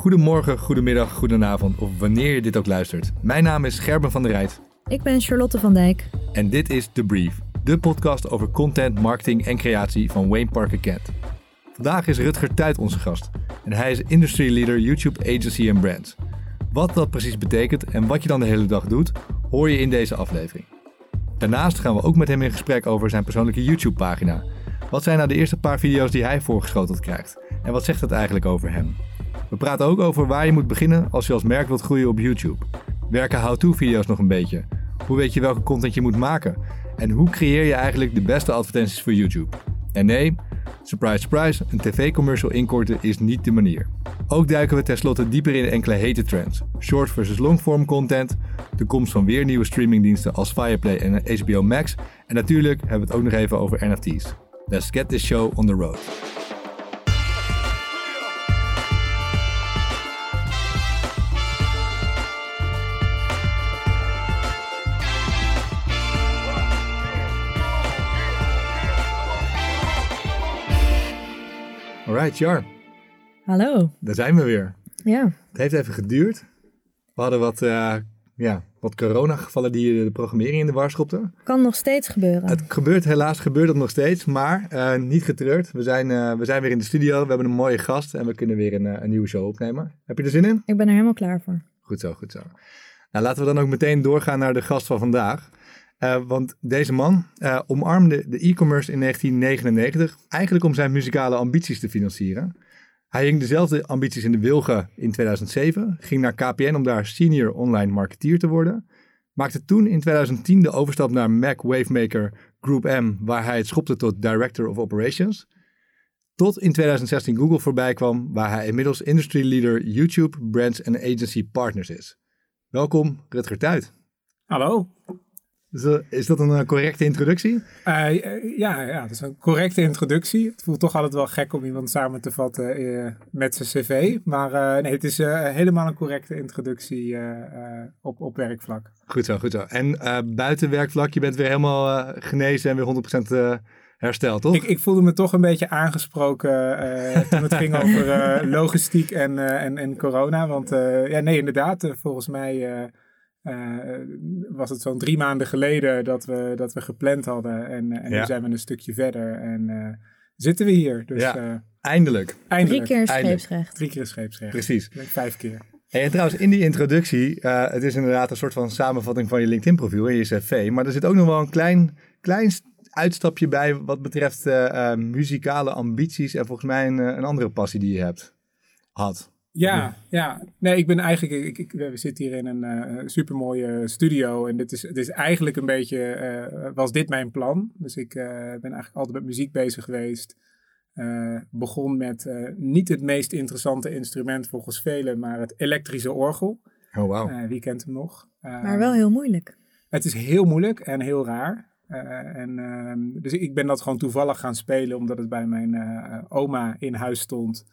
Goedemorgen, goedemiddag, goedenavond of wanneer je dit ook luistert. Mijn naam is Gerben van der Rijt. Ik ben Charlotte van Dijk. En dit is The Brief, de podcast over content, marketing en creatie van Wayne Parker Kent. Vandaag is Rutger Tuit onze gast en hij is Industry Leader YouTube Agency and Brands. Wat dat precies betekent en wat je dan de hele dag doet, hoor je in deze aflevering. Daarnaast gaan we ook met hem in gesprek over zijn persoonlijke YouTube-pagina. Wat zijn nou de eerste paar video's die hij voorgeschoteld krijgt? En wat zegt dat eigenlijk over hem? We praten ook over waar je moet beginnen als je als merk wilt groeien op YouTube. Werken how-to-video's nog een beetje? Hoe weet je welke content je moet maken? En hoe creëer je eigenlijk de beste advertenties voor YouTube? En nee, surprise surprise, een tv-commercial inkorten is niet de manier. Ook duiken we tenslotte dieper in enkele hete trends. Short versus long-form content, de komst van weer nieuwe streamingdiensten als Fireplay en HBO Max. En natuurlijk hebben we het ook nog even over NFT's. Let's get this show on the road. Alright, Jar. Hallo. Daar zijn we weer. Ja. Het heeft even geduurd. We hadden wat, uh, ja, wat coronagevallen die de programmering in de war schopten. Kan nog steeds gebeuren. Het gebeurt, helaas gebeurt dat nog steeds, maar uh, niet getreurd. We zijn, uh, we zijn weer in de studio, we hebben een mooie gast en we kunnen weer een, een nieuwe show opnemen. Heb je er zin in? Ik ben er helemaal klaar voor. Goed zo, goed zo. Nou, laten we dan ook meteen doorgaan naar de gast van vandaag. Uh, want deze man uh, omarmde de e-commerce in 1999 eigenlijk om zijn muzikale ambities te financieren. Hij hing dezelfde ambities in de wilgen in 2007, ging naar KPN om daar senior online marketeer te worden. Maakte toen in 2010 de overstap naar Mac Wavemaker Group M, waar hij het schopte tot Director of Operations. Tot in 2016 Google voorbij kwam, waar hij inmiddels Industry Leader YouTube, Brands en Agency Partners is. Welkom, Rutger Tuit. Hallo. Is dat een correcte introductie? Uh, ja, ja, dat is een correcte introductie. Het voelt toch altijd wel gek om iemand samen te vatten uh, met zijn cv. Maar uh, nee, het is helemaal een correcte introductie op, op werkvlak. Goed zo, goed zo. En buiten werkvlak, je bent weer helemaal genezen en weer 100% hersteld, toch? Ik, ik, voelde me toch een beetje aangesproken toen het ging over logistiek en, en, en corona. Want ja, nee, inderdaad, volgens mij... Uh, was het zo'n drie maanden geleden dat we, dat we gepland hadden. En, en ja. nu zijn we een stukje verder. En uh, zitten we hier. Dus, ja, uh, eindelijk. eindelijk. Drie keer scheepsrecht. Drie keer scheepsrecht. Precies. Vijf keer. En trouwens, in die introductie, het is inderdaad een soort van samenvatting van je LinkedIn profiel en je cv. Maar er zit ook nog wel een klein, klein uitstapje bij wat betreft muzikale ambities en volgens mij een, een andere passie die je hebt. Had. Ja, ja. Nee, ik ben eigenlijk. Ik, ik, we zitten hier in een uh, supermooie studio. En dit is, dit is eigenlijk een beetje. Uh, was dit mijn plan? Dus ik uh, ben eigenlijk altijd met muziek bezig geweest. begon met niet het meest interessante instrument volgens velen, maar het elektrische orgel. Oh, wow. wie kent hem nog? maar wel heel moeilijk. Het is heel moeilijk en heel raar. en, ehm, dus ik ben dat gewoon toevallig gaan spelen, omdat het bij mijn oma in huis stond.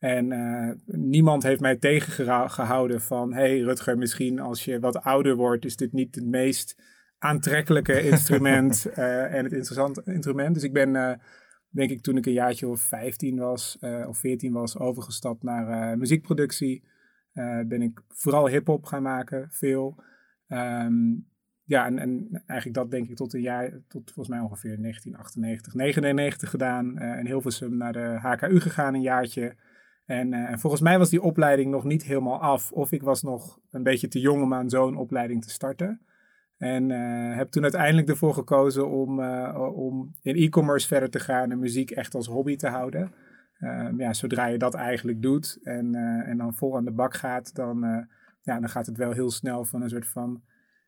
En uh, niemand heeft mij tegengehouden van, hey Rutger, misschien als je wat ouder wordt, is dit niet het meest aantrekkelijke instrument uh, en het interessante instrument. Dus ik ben, uh, denk ik, toen ik een jaartje of 15 was of 14 was, overgestapt naar muziekproductie. ben ik vooral hip-hop gaan maken, veel. Um, ja, en, en, eigenlijk dat denk ik tot een jaar, tot volgens mij ongeveer 1998, 99 gedaan. in Hilversum naar de HKU gegaan, een jaartje. En, uh, en, volgens mij was die opleiding nog niet helemaal af. Of ik was nog een beetje te jong om aan zo'n opleiding te starten. En uh, heb toen uiteindelijk ervoor gekozen om, uh, om in e-commerce verder te gaan en muziek echt als hobby te houden. Ehm, ja, zodra je dat eigenlijk doet en, en dan vol aan de bak gaat, dan, ja, dan gaat het wel heel snel van een soort van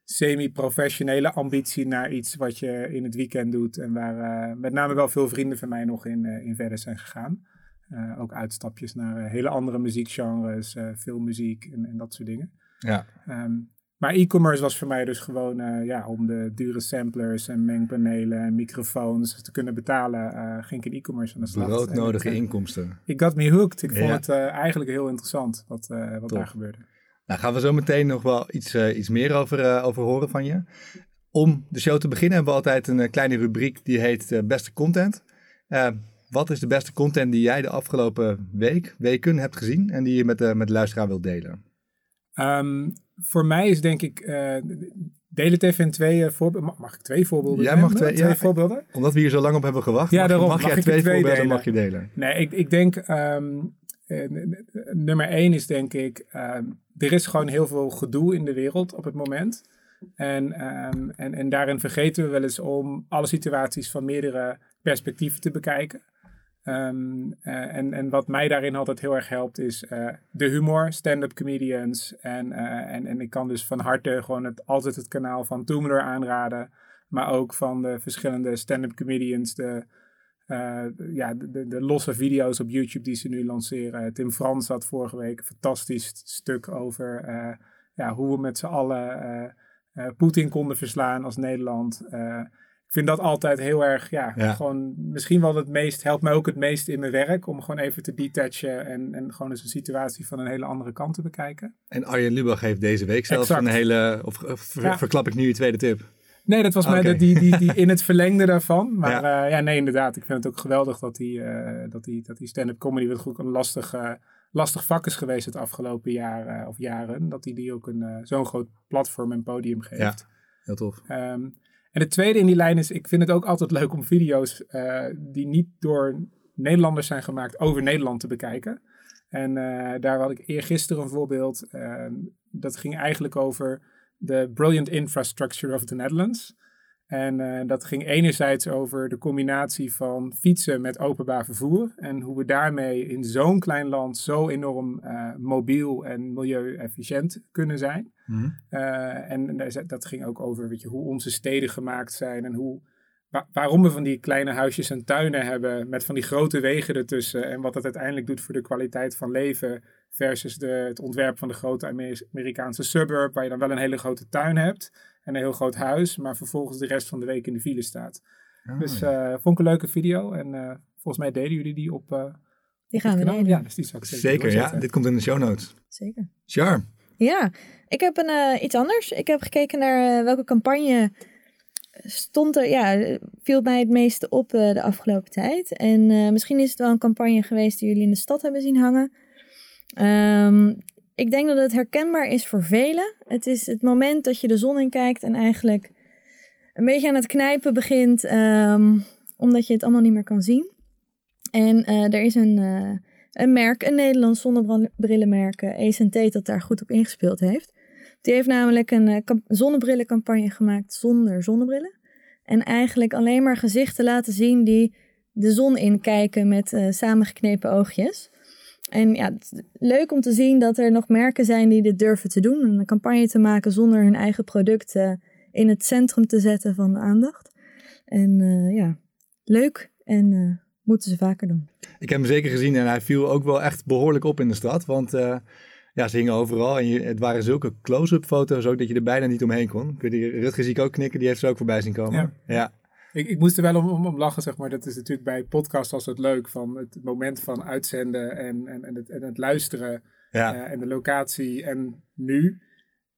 semi-professionele ambitie naar iets wat je in het weekend doet. En waar met name wel veel vrienden van mij nog in, in verder zijn gegaan. Uh, ook uitstapjes naar uh, hele andere muziekgenres, uh, filmmuziek en, en, dat soort dingen. Ja. Um, maar e-commerce was voor mij dus gewoon, ja, om de dure samplers en mengpanelen en microfoons te kunnen betalen, ging ik in e-commerce aan de slag. Broodnodige ik, inkomsten. Ik got me hooked. Ik vond het eigenlijk heel interessant wat, wat daar gebeurde. Nou, gaan we zo meteen nog wel iets, iets meer over, over horen van je. Om de show te beginnen hebben we altijd een kleine rubriek die heet Beste Content wat is de beste content die jij de afgelopen week, weken hebt gezien en die je met de, met de luisteraar wilt delen? Ehm, voor mij is denk ik, uh, delen het even in twee voorbeelden. Mag ik twee voorbeelden Jij mag twee, twee ja, voorbeelden? Omdat we hier zo lang op hebben gewacht, Ja, mag, daarom. je, mag, Mag jij twee twee voorbeelden delen? mag je delen. Nee, ik, ik denk, ehm, eh, nummer één is denk ik, ehm, er is gewoon heel veel gedoe in de wereld op het moment. En, en, en daarin vergeten we wel eens om alle situaties van meerdere perspectieven te bekijken. Ehm, eh, en, en wat mij daarin altijd heel erg helpt is eh, de humor, stand-up comedians. En, eh, en, en ik kan dus van harte gewoon het, altijd het kanaal van Toomler aanraden. Maar ook van de verschillende stand-up comedians, de, ja, de, de, losse video's op YouTube die ze nu lanceren. Tim Frans had vorige week een fantastisch stuk over ja, hoe we met z'n allen Poetin konden verslaan als Nederland. Eh, ik vind dat altijd heel erg, ja, Ja. gewoon misschien wel het meest, helpt mij ook het meest in mijn werk. Om gewoon even te detachen en, en gewoon eens een situatie van een hele andere kant te bekijken. En Arjen Lubach heeft deze week Exact. een hele, of of ver- Ja. verklap ik nu je tweede tip? Nee, dat was mij Oké. de, die, die, die in het verlengde daarvan. Maar Ja. ja, ja nee, inderdaad. Ik vind het ook geweldig dat die, eh, dat die, dat die stand-up comedy, wat ook een lastig, eh, lastig vak is geweest het afgelopen jaar eh, of jaren, dat hij die ook een eh, zo'n groot platform en podium geeft. Ja. Heel tof. Ehm, en het tweede in die lijn is, ik vind het ook altijd leuk om video's eh, die niet door Nederlanders zijn gemaakt over Nederland te bekijken. En eh, daar had ik eergisteren een voorbeeld. ehm, dat ging eigenlijk over de brilliant infrastructure of the Netherlands. En eh, dat ging enerzijds over de combinatie van fietsen met openbaar vervoer. En hoe we daarmee in zo'n klein land zo enorm eh, mobiel en milieu-efficiënt kunnen zijn. Mhm. Eh, en dat ging ook over weet je, hoe onze steden gemaakt zijn en hoe, wa- waarom we van die kleine huisjes en tuinen hebben met van die grote wegen ertussen. En wat dat uiteindelijk doet voor de kwaliteit van leven versus de, het ontwerp van de grote Amer- Amerikaanse suburb, waar je dan wel een hele grote tuin hebt en een heel groot huis, maar vervolgens de rest van de week in de file staat. Ah, Dus ja. eh, vond ik een leuke video en eh, volgens mij deden jullie die op... eh, Die gaan we kanaal. delen. Ja, dus die zal ik zeker, Zeker, ja. Dit komt in de show notes. Zeker. Char. Ja, ik heb een, eh, iets anders. Ik heb gekeken naar welke campagne stond er, ja, viel mij het meeste op eh, de afgelopen tijd. En eh, misschien is het wel een campagne geweest die jullie in de stad hebben zien hangen. Ehm, ik denk dat het herkenbaar is voor velen. Het is het moment dat je de zon in kijkt en eigenlijk een beetje aan het knijpen begint, ehm, omdat je het allemaal niet meer kan zien. En eh, er is een, eh, een merk, een Nederlands zonnebrillenmerk, Tate, dat daar goed op ingespeeld heeft. Die heeft namelijk een zonnebrillencampagne gemaakt zonder zonnebrillen. En eigenlijk alleen maar gezichten laten zien die de zon inkijken met eh, samengeknepen oogjes. En ja, het is leuk om te zien dat er nog merken zijn die dit durven te doen. Een campagne te maken zonder hun eigen product in het centrum te zetten van de aandacht. En eh, ja, leuk en eh, moeten ze vaker doen. Ik heb hem zeker gezien en hij viel ook wel echt behoorlijk op in de stad. Want eh, ja, ze hingen overal en je, het waren zulke close-up foto's ook dat je er bijna niet omheen kon. Ik weet niet, Rutger zie ik ook knikken, die heeft ze ook voorbij zien komen. Ja. ja. Ik, ik moest er wel om, om, om lachen, zeg maar. Dat is natuurlijk bij podcasts als het leuk van het moment van uitzenden en, en, en, het, en het luisteren ja. eh, en de locatie. En nu,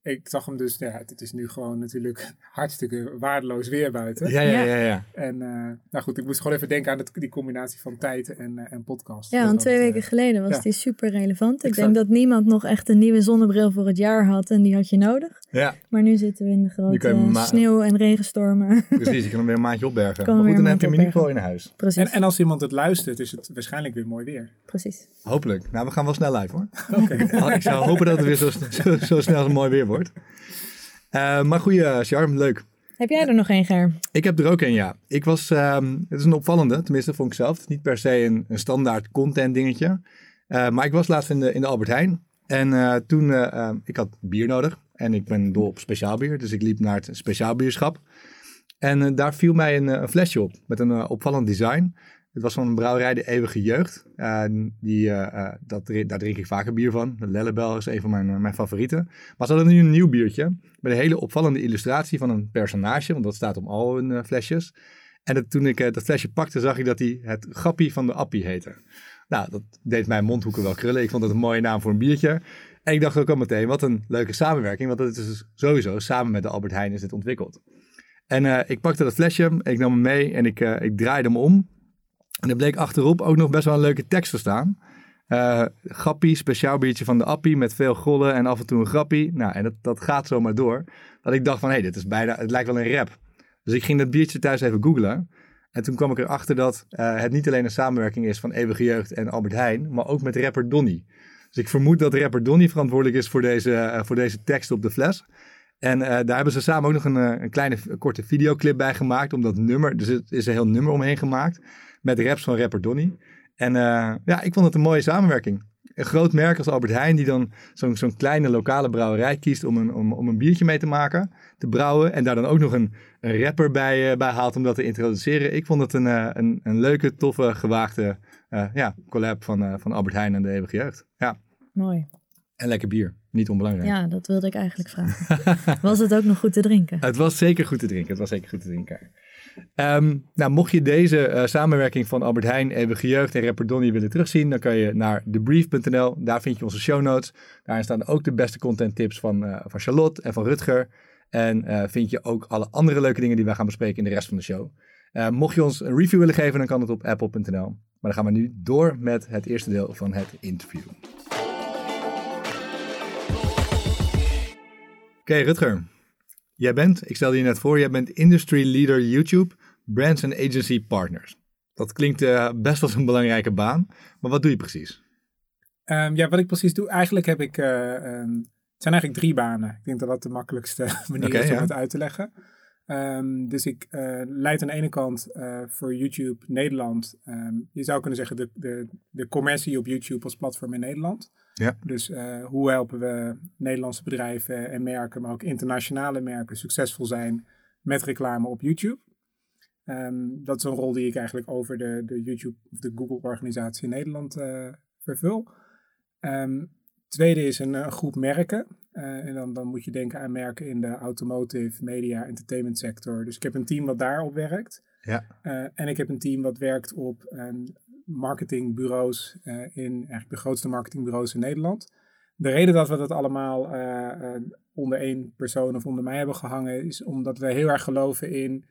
ik zag hem dus, ja, het is nu gewoon natuurlijk hartstikke waardeloos weer buiten. Ja, ja, Ja. ja. En eh, nou goed, ik moest gewoon even denken aan het, die combinatie van tijd en, eh, en podcast. Ja, want twee eh, weken geleden was ja. die super relevant. Ik Exact. denk dat niemand nog echt een nieuwe zonnebril voor het jaar had en die had je nodig. ja. Maar nu zitten we in de grote sneeuw- en regenstormen. precies. Je kan hem weer een maandje opbergen. Kan Maar goed, dan heb je hem in ieder geval in huis. precies, En, en als iemand het luistert, is het waarschijnlijk weer mooi weer. precies. Hopelijk. Nou, we gaan wel snel live hoor. Oké. Ik zou hopen dat het weer zo, zo, zo snel als mooi weer wordt. Eh, maar goeie, Charm, leuk. Heb jij er nog één, Ger? Ik heb er ook een, ja. Ik was, ehm, het is een opvallende, tenminste vond ik zelf. Het is niet per se een, een standaard content dingetje. Eh, maar ik was laatst in de, in de Albert Heijn. En eh, toen, eh, ehm, ik had bier nodig. En ik ben dol op speciaalbier. Dus ik liep naar het speciaalbierschap. En eh, daar viel mij een, eh, een flesje op. Met een eh, opvallend design. Het was van een brouwerij De Eeuwige Jeugd. En die, eh, eh, dat, daar drink ik vaker bier van. De Lellebel is een van mijn, mijn favorieten. Maar ze hadden nu een nieuw biertje. Met een hele opvallende illustratie van een personage. Want dat staat op al hun flesjes. En dat, toen ik dat flesje pakte, zag ik dat hij het Grappie van de Appie heette. Nou, dat deed mijn mondhoeken wel krullen. Ik vond het een mooie naam voor een biertje. En ik dacht ook al meteen, wat een leuke samenwerking. Want het is dus sowieso, samen met de Albert Heijn is dit ontwikkeld. En ik pakte dat flesje, ik nam hem mee en ik, ik draaide hem om. En er bleek achterop ook nog best wel een leuke tekst te staan. Uh, grappie, speciaal biertje van de appie met veel gollen en af en toe een grappie. Nou, en dat, dat gaat zomaar door. Dat ik dacht van, hé, hey, dit is bijna, het lijkt wel een rap. Dus ik ging dat biertje thuis even googlen. En toen kwam ik erachter dat uh, het niet alleen een samenwerking is van Eeuwige Jeugd en Albert Heijn, maar ook met rapper Donny. Dus ik vermoed dat rapper Donny verantwoordelijk is voor deze, uh, voor deze tekst op de fles. En daar hebben ze samen ook nog een, een kleine korte videoclip bij gemaakt. Om dat nummer, dus het is een heel nummer omheen gemaakt. Met raps van rapper Donny. En uh, ja, ik vond het een mooie samenwerking. Een groot merk als Albert Heijn, die dan zo'n zo'n kleine lokale brouwerij kiest om een, om, om een biertje mee te maken, te brouwen. En daar dan ook nog een, een rapper bij, uh, bij haalt om dat te introduceren. Ik vond het een, uh, een, een leuke, toffe, gewaagde ja, collab van, van Albert Heijn en de Eeuwige Jeugd. Ja. Mooi. En lekker bier. Niet onbelangrijk. Ja, dat wilde ik eigenlijk vragen. was het ook nog goed te drinken? Het was zeker goed te drinken. Het was zeker goed te drinken. Um, nou, mocht je deze uh, samenwerking van Albert Heijn, Eeuwige Jeugd en rapper willen terugzien, dan kan je naar thebrief.nl. Daar vind je onze show notes. Daarin staan ook de beste content tips van, uh, van Charlotte en van Rutger. En uh, vind je ook alle andere leuke dingen die wij gaan bespreken in de rest van de show. mocht je ons een review willen geven, dan kan het op apple.nl. Maar dan gaan we nu door met het eerste deel van het interview. Oké, Rutger. Jij bent, ik stelde je net voor, jij bent Industry Leader YouTube, Brands and Agency Partners. Dat klinkt uh, best als een belangrijke baan, maar wat doe je precies? Um, ja, wat ik precies doe, eigenlijk heb ik, uh, um, het zijn eigenlijk drie banen. Ik denk dat dat de makkelijkste manier okay, is om ja. het uit te leggen. Um, dus ik uh, leid aan de ene kant voor YouTube Nederland, je zou kunnen zeggen de, de, de commercie op YouTube als platform in Nederland. Ja. Dus uh, hoe helpen we Nederlandse bedrijven en merken, maar ook internationale merken, succesvol zijn met reclame op YouTube? Um, dat is een rol die ik eigenlijk over de, de YouTube of de Google-organisatie in Nederland vervul. Tweede is een, een groep merken. Uh, en dan, dan moet je denken aan merken in de automotive, media, entertainment sector. Dus ik heb een team wat daarop werkt. Ja. en ik heb een team wat werkt op een marketingbureaus uh, in eigenlijk de grootste marketingbureaus in Nederland. De reden dat we dat allemaal onder één persoon of onder mij hebben gehangen, is omdat we heel erg geloven in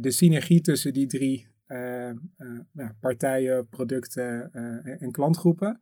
de synergie tussen die drie ja, partijen, producten en klantgroepen.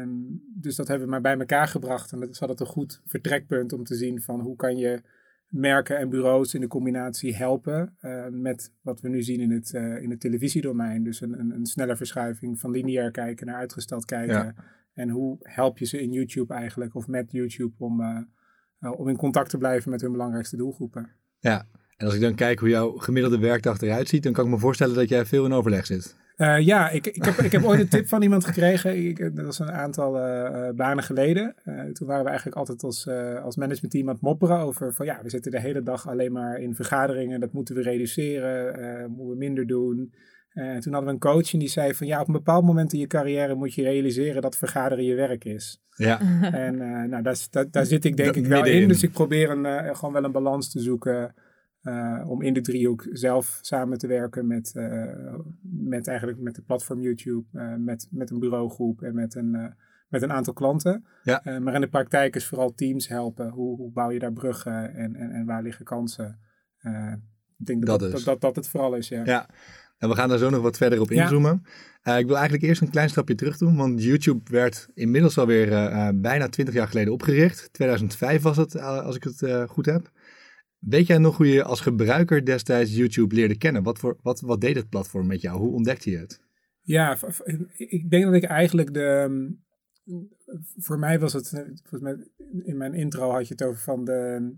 Um, dus dat hebben we maar bij elkaar gebracht en dat is altijd een goed vertrekpunt om te zien van hoe kan je merken en bureaus in de combinatie helpen uh, met wat we nu zien in het, uh, in het televisiedomein. Dus een, een, een snelle verschuiving van lineair kijken naar uitgesteld kijken. Ja. En hoe help je ze in YouTube eigenlijk of met YouTube om, uh, om in contact te blijven met hun belangrijkste doelgroepen. Ja, en als ik dan kijk hoe jouw gemiddelde werkdag eruit ziet, dan kan ik me voorstellen dat jij veel in overleg zit. Uh, ja, ik, ik, heb, ik heb ooit een tip van iemand gekregen. Ik, dat was een aantal uh, banen geleden. Uh, toen waren we eigenlijk altijd als, als managementteam aan het mopperen over van ja, we zitten de hele dag alleen maar in vergaderingen. Dat moeten we reduceren, moeten we minder doen. En toen hadden we een coach en die zei van ja, op een bepaald moment in je carrière moet je realiseren dat vergaderen je werk is. Ja. En nou, daar, daar, daar zit ik denk ik wel in. Dus ik probeer een, gewoon wel een balans te zoeken. Uh, om in de driehoek zelf samen te werken met, uh, met eigenlijk met de platform YouTube, uh, met, met een bureaugroep en met een, met een aantal klanten. Ja. maar in de praktijk is vooral teams helpen. Hoe, hoe bouw je daar bruggen en, en, en waar liggen kansen? ik denk dat dat, dat, dat, dat, het vooral is, ja. ja. En we gaan daar zo nog wat verder op inzoomen. Ja. ik wil eigenlijk eerst een klein stapje terug doen, want YouTube werd inmiddels alweer bijna 20 jaar geleden opgericht. 2005 was het, als ik het goed heb. Weet jij nog hoe je als gebruiker destijds YouTube leerde kennen? Wat, voor, wat, wat deed het platform met jou? Hoe ontdekte je het? Ja, ik denk dat ik eigenlijk de. Ehm, voor mij was het. Volgens mij in mijn intro had je het over van de.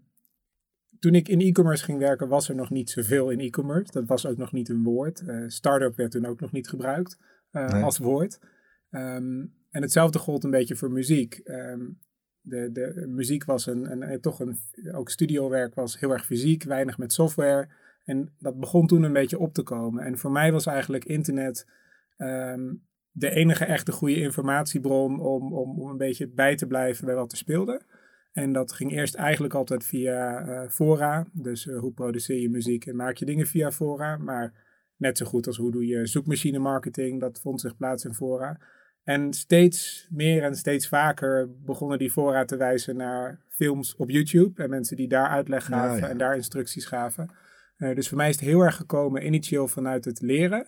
Toen ik in e-commerce ging werken, was er nog niet zoveel in e-commerce. Dat was ook nog niet een woord. Uh, startup werd toen ook nog niet gebruikt uh, nee. als woord. Um, en hetzelfde gold een beetje voor muziek. Um, de, de muziek was een, een, een, toch een, ook studiowerk was heel erg fysiek, weinig met software. En dat begon toen een beetje op te komen. En voor mij was eigenlijk internet um, de enige echte goede informatiebron om, om, om een beetje bij te blijven bij wat er speelde. En dat ging eerst eigenlijk altijd via uh, fora. Dus uh, hoe produceer je muziek en maak je dingen via fora. Maar net zo goed als hoe doe je zoekmachine marketing, dat vond zich plaats in fora. En steeds meer en steeds vaker begonnen die fora te wijzen naar films op YouTube. En mensen die daar uitleg gaven ja, ja. en daar instructies gaven. Uh, dus voor mij is het heel erg gekomen initieel vanuit het leren.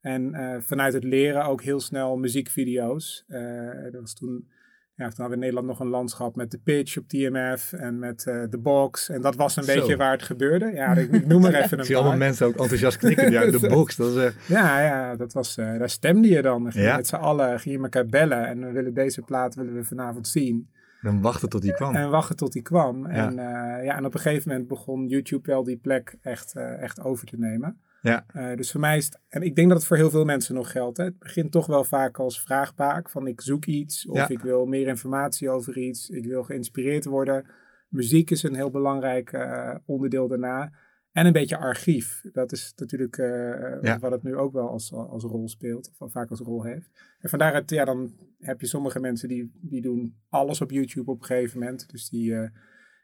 En eh, vanuit het leren ook heel snel muziekvideo's. Uh, dat was toen, ja, toen hadden we in Nederland nog een landschap met de pitch op TMF en met uh, de box. En dat was een Zo. beetje waar het gebeurde. Ja, ik, ik noem maar even een Ik zie allemaal mensen ook enthousiast knikken. Ja, de box. Dat is, eh, Ja, ja, dat was, eh, daar stemde je dan. Ging Ja. Met z'n allen ging je elkaar bellen en we willen deze plaat willen we vanavond zien. dan wachten tot die kwam. En wachten tot die kwam. Ja. En, eh, ja, en op een gegeven moment begon YouTube wel die plek echt, eh, echt over te nemen. Ja. Eh, dus voor mij is het, en ik denk dat het voor heel veel mensen nog geldt. Hè. Het begint toch wel vaak als vraagbaak van ik zoek iets of Ja. ik wil meer informatie over iets. Ik wil geïnspireerd worden. Muziek is een heel belangrijk eh, onderdeel daarna. En een beetje archief. Dat is natuurlijk eh, Ja. wat het nu ook wel als, als rol speelt. Of vaak als rol heeft. En vandaar het, ja, dan heb je sommige mensen die, die doen alles op YouTube op een gegeven moment. Dus die,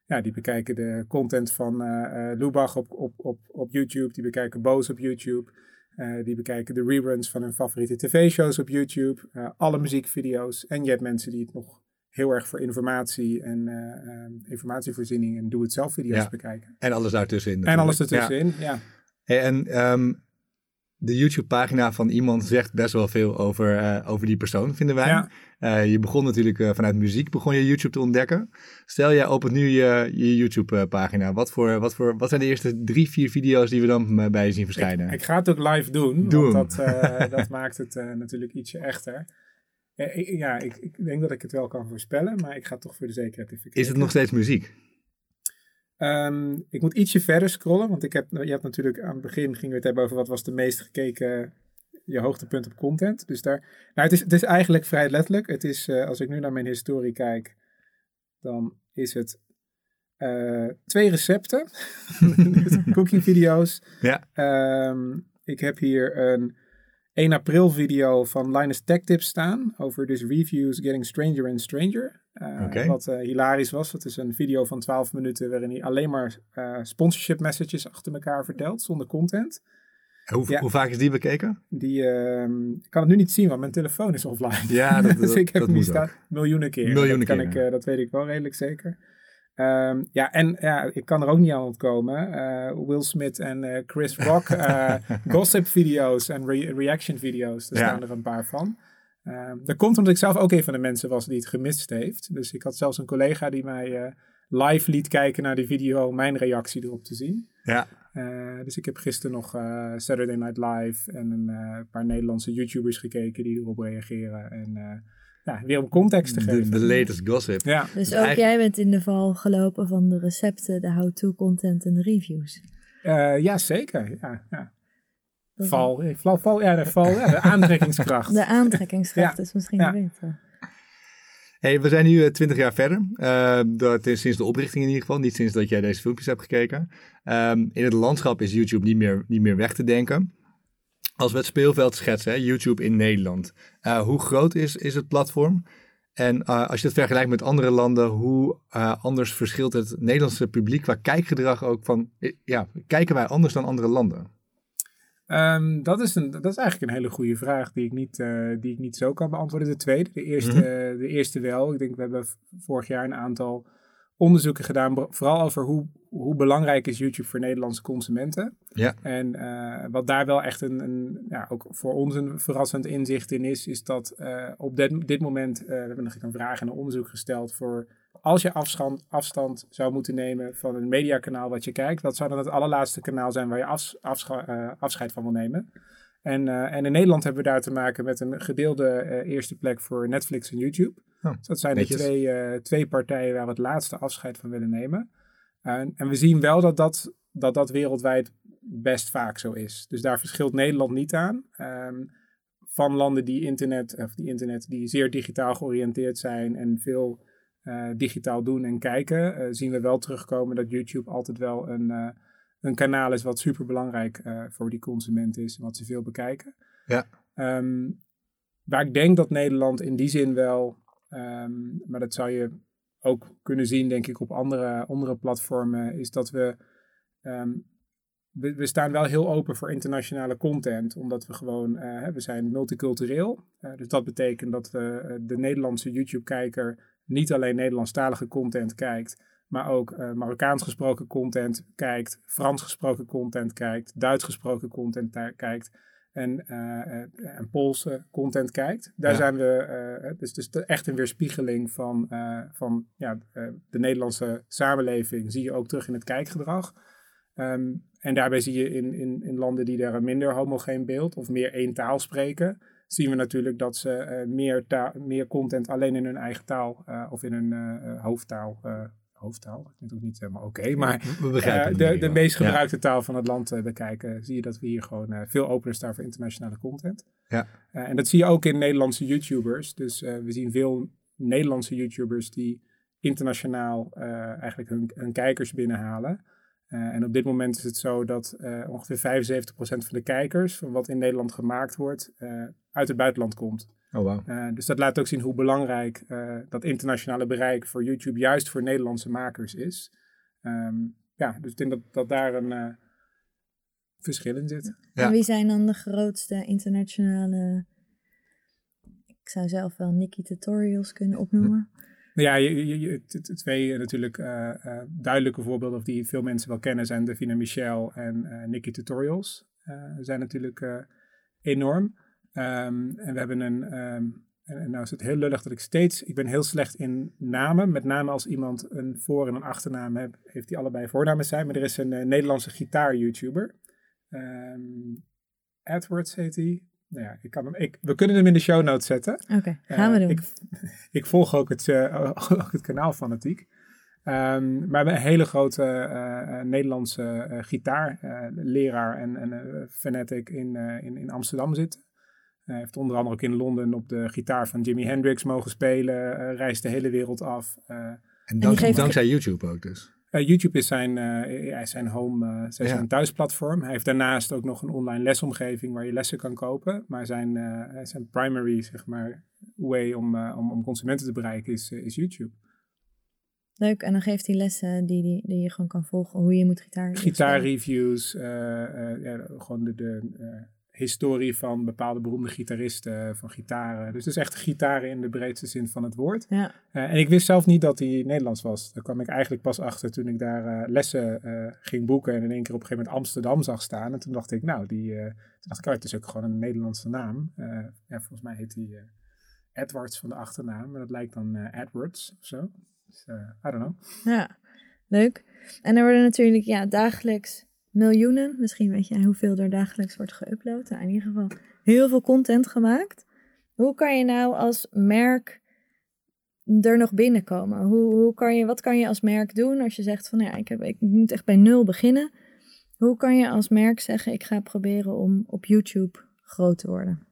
ja, die bekijken de content van eh, Lubach op, op, op, op YouTube. Die bekijken Boos op YouTube. Eh, die bekijken de reruns van hun favoriete tv-shows op YouTube. alle muziekvideo's. En je hebt mensen die het nog heel erg voor informatie en eh, eh, informatievoorziening en doe-het-zelf video's Ja. bekijken. En alles daartussenin. En alles. Ja. ertussenin, ja. En ehm, de YouTube-pagina van iemand zegt best wel veel over, eh, over die persoon, vinden wij. Ja. Eh, je begon natuurlijk eh, vanuit muziek, begon je YouTube te ontdekken. Stel, jij opent nu je, je YouTube-pagina. Wat, voor, wat, voor, wat zijn de eerste drie, vier video's die we dan bij je zien verschijnen? Ik, ik ga het ook live doen, Doe want dat, dat maakt het natuurlijk ietsje echter. Ik- ja, ik, ik denk dat ik het wel kan voorspellen, maar ik ga toch voor de zekerheid even Is het nog steeds muziek? Ehm, ik moet ietsje verder scrollen, want ik heb, je hebt natuurlijk aan het begin gingen we het hebben over wat was de meest gekeken, je hoogtepunt op content. Dus daar, nou het is, het is eigenlijk vrij letterlijk. Het is, eh, als ik nu naar mijn historie kijk, dan is het eh, twee recepten, cooking video's. Ja. Ehm, ik heb hier een 1 april video van Linus Tech Tips staan over dus reviews getting stranger and stranger. Oké. Wat eh, hilarisch was. Dat is een video van 12 minuten waarin hij alleen maar eh, sponsorship messages achter elkaar vertelt zonder content. Hoe, Ja. hoe vaak is die bekeken? Die ehm, ik kan het nu niet zien, want mijn telefoon is offline. Ja, dat, dus ik heb dat hem moet staan. Miljoenen keer. Miljoenen dat, kan keer, ik, dat weet ik wel redelijk zeker. Ehm, ja, en ja, ik kan er ook niet aan ontkomen. Eh, Will Smith en eh, Chris Rock eh, gossip video's en re- reaction video's. Daar Ja. staan er een paar van. Ehm, dat komt omdat ik zelf ook een van de mensen was die het gemist heeft. Dus ik had zelfs een collega die mij live liet kijken naar die video om mijn reactie erop te zien. Ja, dus ik heb gisteren nog Saturday Night Live en een paar Nederlandse YouTubers gekeken die erop reageren. En eh, ja, weer om context te geven. de latest gossip. Ja, Dus Dus ook eigenlijk- jij bent in de val gelopen van de recepten, de how-to content en de reviews. Eh, ja zeker. Ja, Val, eh, val, val, ja, de val, ja, de aantrekkingskracht. De aantrekkingskracht Ja. is misschien Ja. beter. Hey, we zijn nu twintig jaar verder. Eh, dat is sinds de oprichting in ieder geval. Niet sinds dat jij deze filmpjes hebt gekeken. Ehm, in het landschap is YouTube niet meer, niet meer weg te denken. Als we het speelveld schetsen, hè, YouTube in Nederland. Eh, hoe groot is, is het platform? En eh, als je het vergelijkt met andere landen, hoe eh, anders verschilt het Nederlandse publiek qua kijkgedrag ook van, ja, kijken wij anders dan andere landen? Ehm, dat, is een, dat is eigenlijk een hele goede vraag die ik niet, die ik niet zo kan beantwoorden. De tweede, de eerste, Mhm. de eerste wel. Ik denk we hebben vorig jaar een aantal onderzoeken gedaan, vooral over hoe, hoe belangrijk is YouTube voor Nederlandse consumenten. Ja. En eh, wat daar wel echt een, een ja, ook voor ons een verrassend inzicht in is, is dat eh, op dit, dit moment, eh, we hebben nog een vraag en een onderzoek gesteld voor als je afstand, afstand zou moeten nemen van een mediakanaal wat je kijkt, wat zou dan het allerlaatste kanaal zijn waar je afscha- afscheid van wil nemen? En, en in Nederland hebben we daar te maken met een gedeelde eerste plek voor Netflix en YouTube. Oh, dus dat zijn de twee, eh, twee partijen waar we het laatste afscheid van willen nemen. En, en we zien wel dat dat, dat dat wereldwijd best vaak zo is. Dus daar verschilt Nederland niet aan. Ehm, van landen die internet, of die internet, die zeer digitaal georiënteerd zijn en veel eh, digitaal doen en kijken, eh, zien we wel terugkomen dat YouTube altijd wel een, eh, een kanaal is wat super belangrijk voor die consument is en wat ze veel bekijken. Ja. Ehm, waar ik denk dat Nederland in die zin wel, ehm, maar dat zou je ook kunnen zien, denk ik, op andere, andere platformen, is dat we, ehm, we, staan wel heel open voor internationale content, omdat we gewoon, eh, we zijn multicultureel. Eh, dus dat betekent dat we, eh, de Nederlandse YouTube-kijker niet alleen Nederlandstalige content kijkt, maar ook Marokkaans gesproken content kijkt, Frans gesproken content kijkt, Duits gesproken content kijkt. En, uh, en Poolse content kijkt. Daar zijn we, uh, dus, dus echt een weerspiegeling van, uh, van ja, de Nederlandse samenleving zie je ook terug in het kijkgedrag. Um, en daarbij zie je in, in, in landen die daar een minder homogeen beeld of meer één taal spreken, zien we natuurlijk dat ze meer, meer content alleen in hun eigen taal of in hun hoofdtaal hoofdtaal. Dat is ook niet helemaal oké, maar we begrijpen uh, de, de meest gebruikte taal van het land uh, bekijken, zie je dat we hier gewoon uh, veel opener staan voor internationale content. Ja. en dat zie je ook in Nederlandse YouTubers. Dus we zien veel Nederlandse YouTubers die internationaal eigenlijk hun, hun, kijkers binnenhalen. En op dit moment is het zo dat ongeveer 75% van de kijkers van wat in Nederland gemaakt wordt uit het buitenland komt. Oh, wow. Uh, dus dat laat ook zien hoe belangrijk uh, dat internationale bereik voor YouTube juist voor Nederlandse makers is. Um, ja, dus ik denk dat, dat daar een uh, verschil in zit. Ja. En wie zijn dan de grootste internationale... Ik zou zelf wel Nikki Tutorials kunnen opnoemen. Nou ja, je, je, twee natuurlijk duidelijke voorbeelden of die veel mensen wel kennen zijn Davina Michel en Nikki Tutorials. zijn natuurlijk enorm. Um, en we hebben een, um, en, nou is het heel lullig dat ik steeds, ik ben heel slecht in namen. Met name als iemand een voor- en een achternaam heeft, heeft die allebei voornamen zijn. Maar er is een uh, Nederlandse gitaar-YouTuber. Um, Edwards heet hij. Nou ja, ik kan hem, ik, we kunnen hem in de show notes zetten. Oké, okay, gaan uh, we doen. Ik, ik volg ook het, uh, ook het kanaal fanatiek. Um, maar we hebben een hele grote uh, Nederlandse uh, gitaarleraar en, en fanatic in, in, in Amsterdam zitten. Hij heeft onder andere ook in Londen op de gitaar van Jimi Hendrix mogen spelen. Uh, reist de hele wereld af. Uh, en, dank, en dankzij YouTube ook dus? Uh, YouTube is zijn, uh, zijn home, zijn, zijn thuisplatform. Hij heeft daarnaast ook nog een online lesomgeving waar je lessen kan kopen. Maar zijn, zijn primary zeg maar, way om, om, om consumenten te bereiken is, is YouTube. Leuk, en dan geeft hij lessen die, die, die je gewoon kan volgen, hoe je moet gitaar Gitaarreviews, ja, gewoon de, de historie van bepaalde beroemde gitaristen, van gitaren. Dus het is echt gitaren in de breedste zin van het woord. Ja. Uh, en ik wist zelf niet dat hij Nederlands was. Daar kwam ik eigenlijk pas achter toen ik daar uh, lessen uh, ging boeken en in één keer op een gegeven moment Amsterdam zag staan. En toen dacht ik, nou, die, toen dacht ik, oh, het is ook gewoon een Nederlandse naam. ja, volgens mij heet hij Edwards van de achternaam, maar dat lijkt dan Edwards of zo. Dus, I don't know. Ja, leuk. En er worden natuurlijk ja, dagelijks miljoenen, misschien weet jij hoeveel er dagelijks wordt geüpload. Nou, in ieder geval heel veel content gemaakt. Hoe kan je nou als merk er nog binnenkomen? Hoe, hoe kan je, wat kan je als merk doen als je zegt van ja, ik, heb, ik moet echt bij nul beginnen? Hoe kan je als merk zeggen ik ga proberen om op YouTube groot te worden?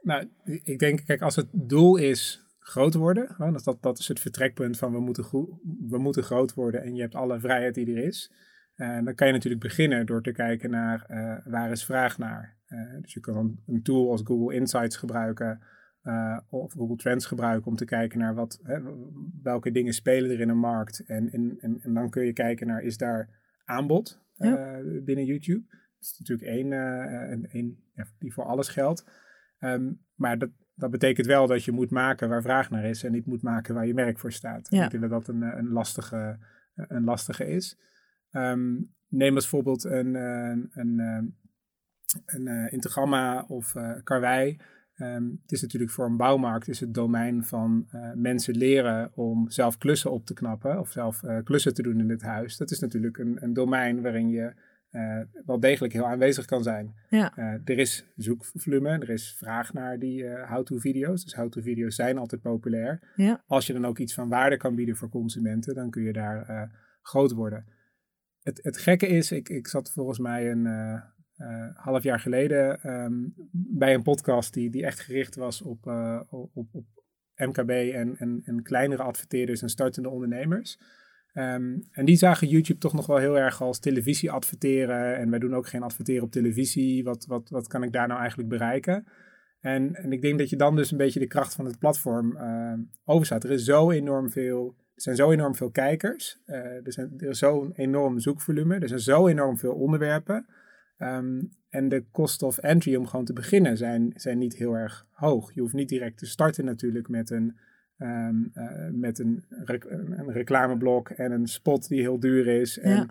Nou, ik denk, kijk, als het doel is groot worden, dat, dat, dat is het vertrekpunt van we moeten, we moeten groot worden en je hebt alle vrijheid die er is uh, dan kan je natuurlijk beginnen door te kijken naar uh, waar is vraag naar. Uh, dus je kan een, tool als Google Insights gebruiken of Google Trends gebruiken om te kijken naar wat, welke dingen spelen er in een markt. En, en, en, dan kun je kijken naar is daar aanbod binnen YouTube. Dat is natuurlijk één, een, ja, die voor alles geldt. Um, maar dat, dat betekent wel dat je moet maken waar vraag naar is en niet moet maken waar je merk voor staat. Ja. Ik denk dat dat een, een, lastige, een lastige is. Um, neem als voorbeeld een, een, een, ehm, een uh, Intergamma of uh, Karwei. Um, het is natuurlijk voor een bouwmarkt is het domein van uh, mensen leren om zelf klussen op te knappen of zelf klussen te doen in het huis. Dat is natuurlijk een, een domein waarin je wel degelijk heel aanwezig kan zijn. Ja. er is zoekvolume, er is vraag naar die how-to video's. Dus how-to video's zijn altijd populair. Ja. Als je dan ook iets van waarde kan bieden voor consumenten, dan kun je daar groot worden het, het gekke is, ik, ik zat volgens mij een uh, uh, half jaar geleden um, bij een podcast die, die echt gericht was op, uh, op, op MKB en, en, en kleinere adverteerders en startende ondernemers. Um, en die zagen YouTube toch nog wel heel erg als televisie adverteren. En wij doen ook geen adverteren op televisie. Wat, wat, wat kan ik daar nou eigenlijk bereiken? En, en ik denk dat je dan dus een beetje de kracht van het platform uh, overstaat. Er is zo enorm veel zijn zo enorm veel kijkers. Uh, er, zijn, er is zo'n enorm zoekvolume. Er zijn zo enorm veel onderwerpen. Um, en de cost of entry om gewoon te beginnen zijn, zijn niet heel erg hoog. Je hoeft niet direct te starten natuurlijk met een, um, uh, met een, rec een reclameblok en een spot die heel duur is. En ja.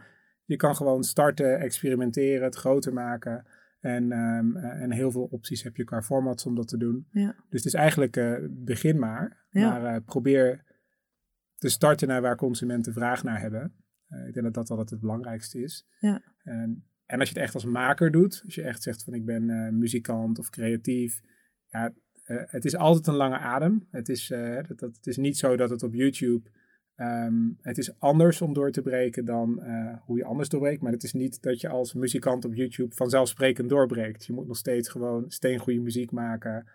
je kan gewoon starten, experimenteren, het groter maken. En, ehm, eh, en heel veel opties heb je qua formats om dat te doen. Ja. Dus het is eigenlijk uh, begin maar. Ja. Maar uh, probeer te starten naar waar consumenten vraag naar hebben. ik denk dat dat altijd het belangrijkste is. Ja. En, en als je het echt als maker doet, als je echt zegt van ik ben muzikant of creatief. Ja, het is altijd een lange adem. Het is, dat, dat, het is niet zo dat het op YouTube Um, het is anders om door te breken dan hoe je anders doorbreekt. Maar het is niet dat je als muzikant op YouTube vanzelfsprekend doorbreekt. Je moet nog steeds gewoon steengoede muziek maken.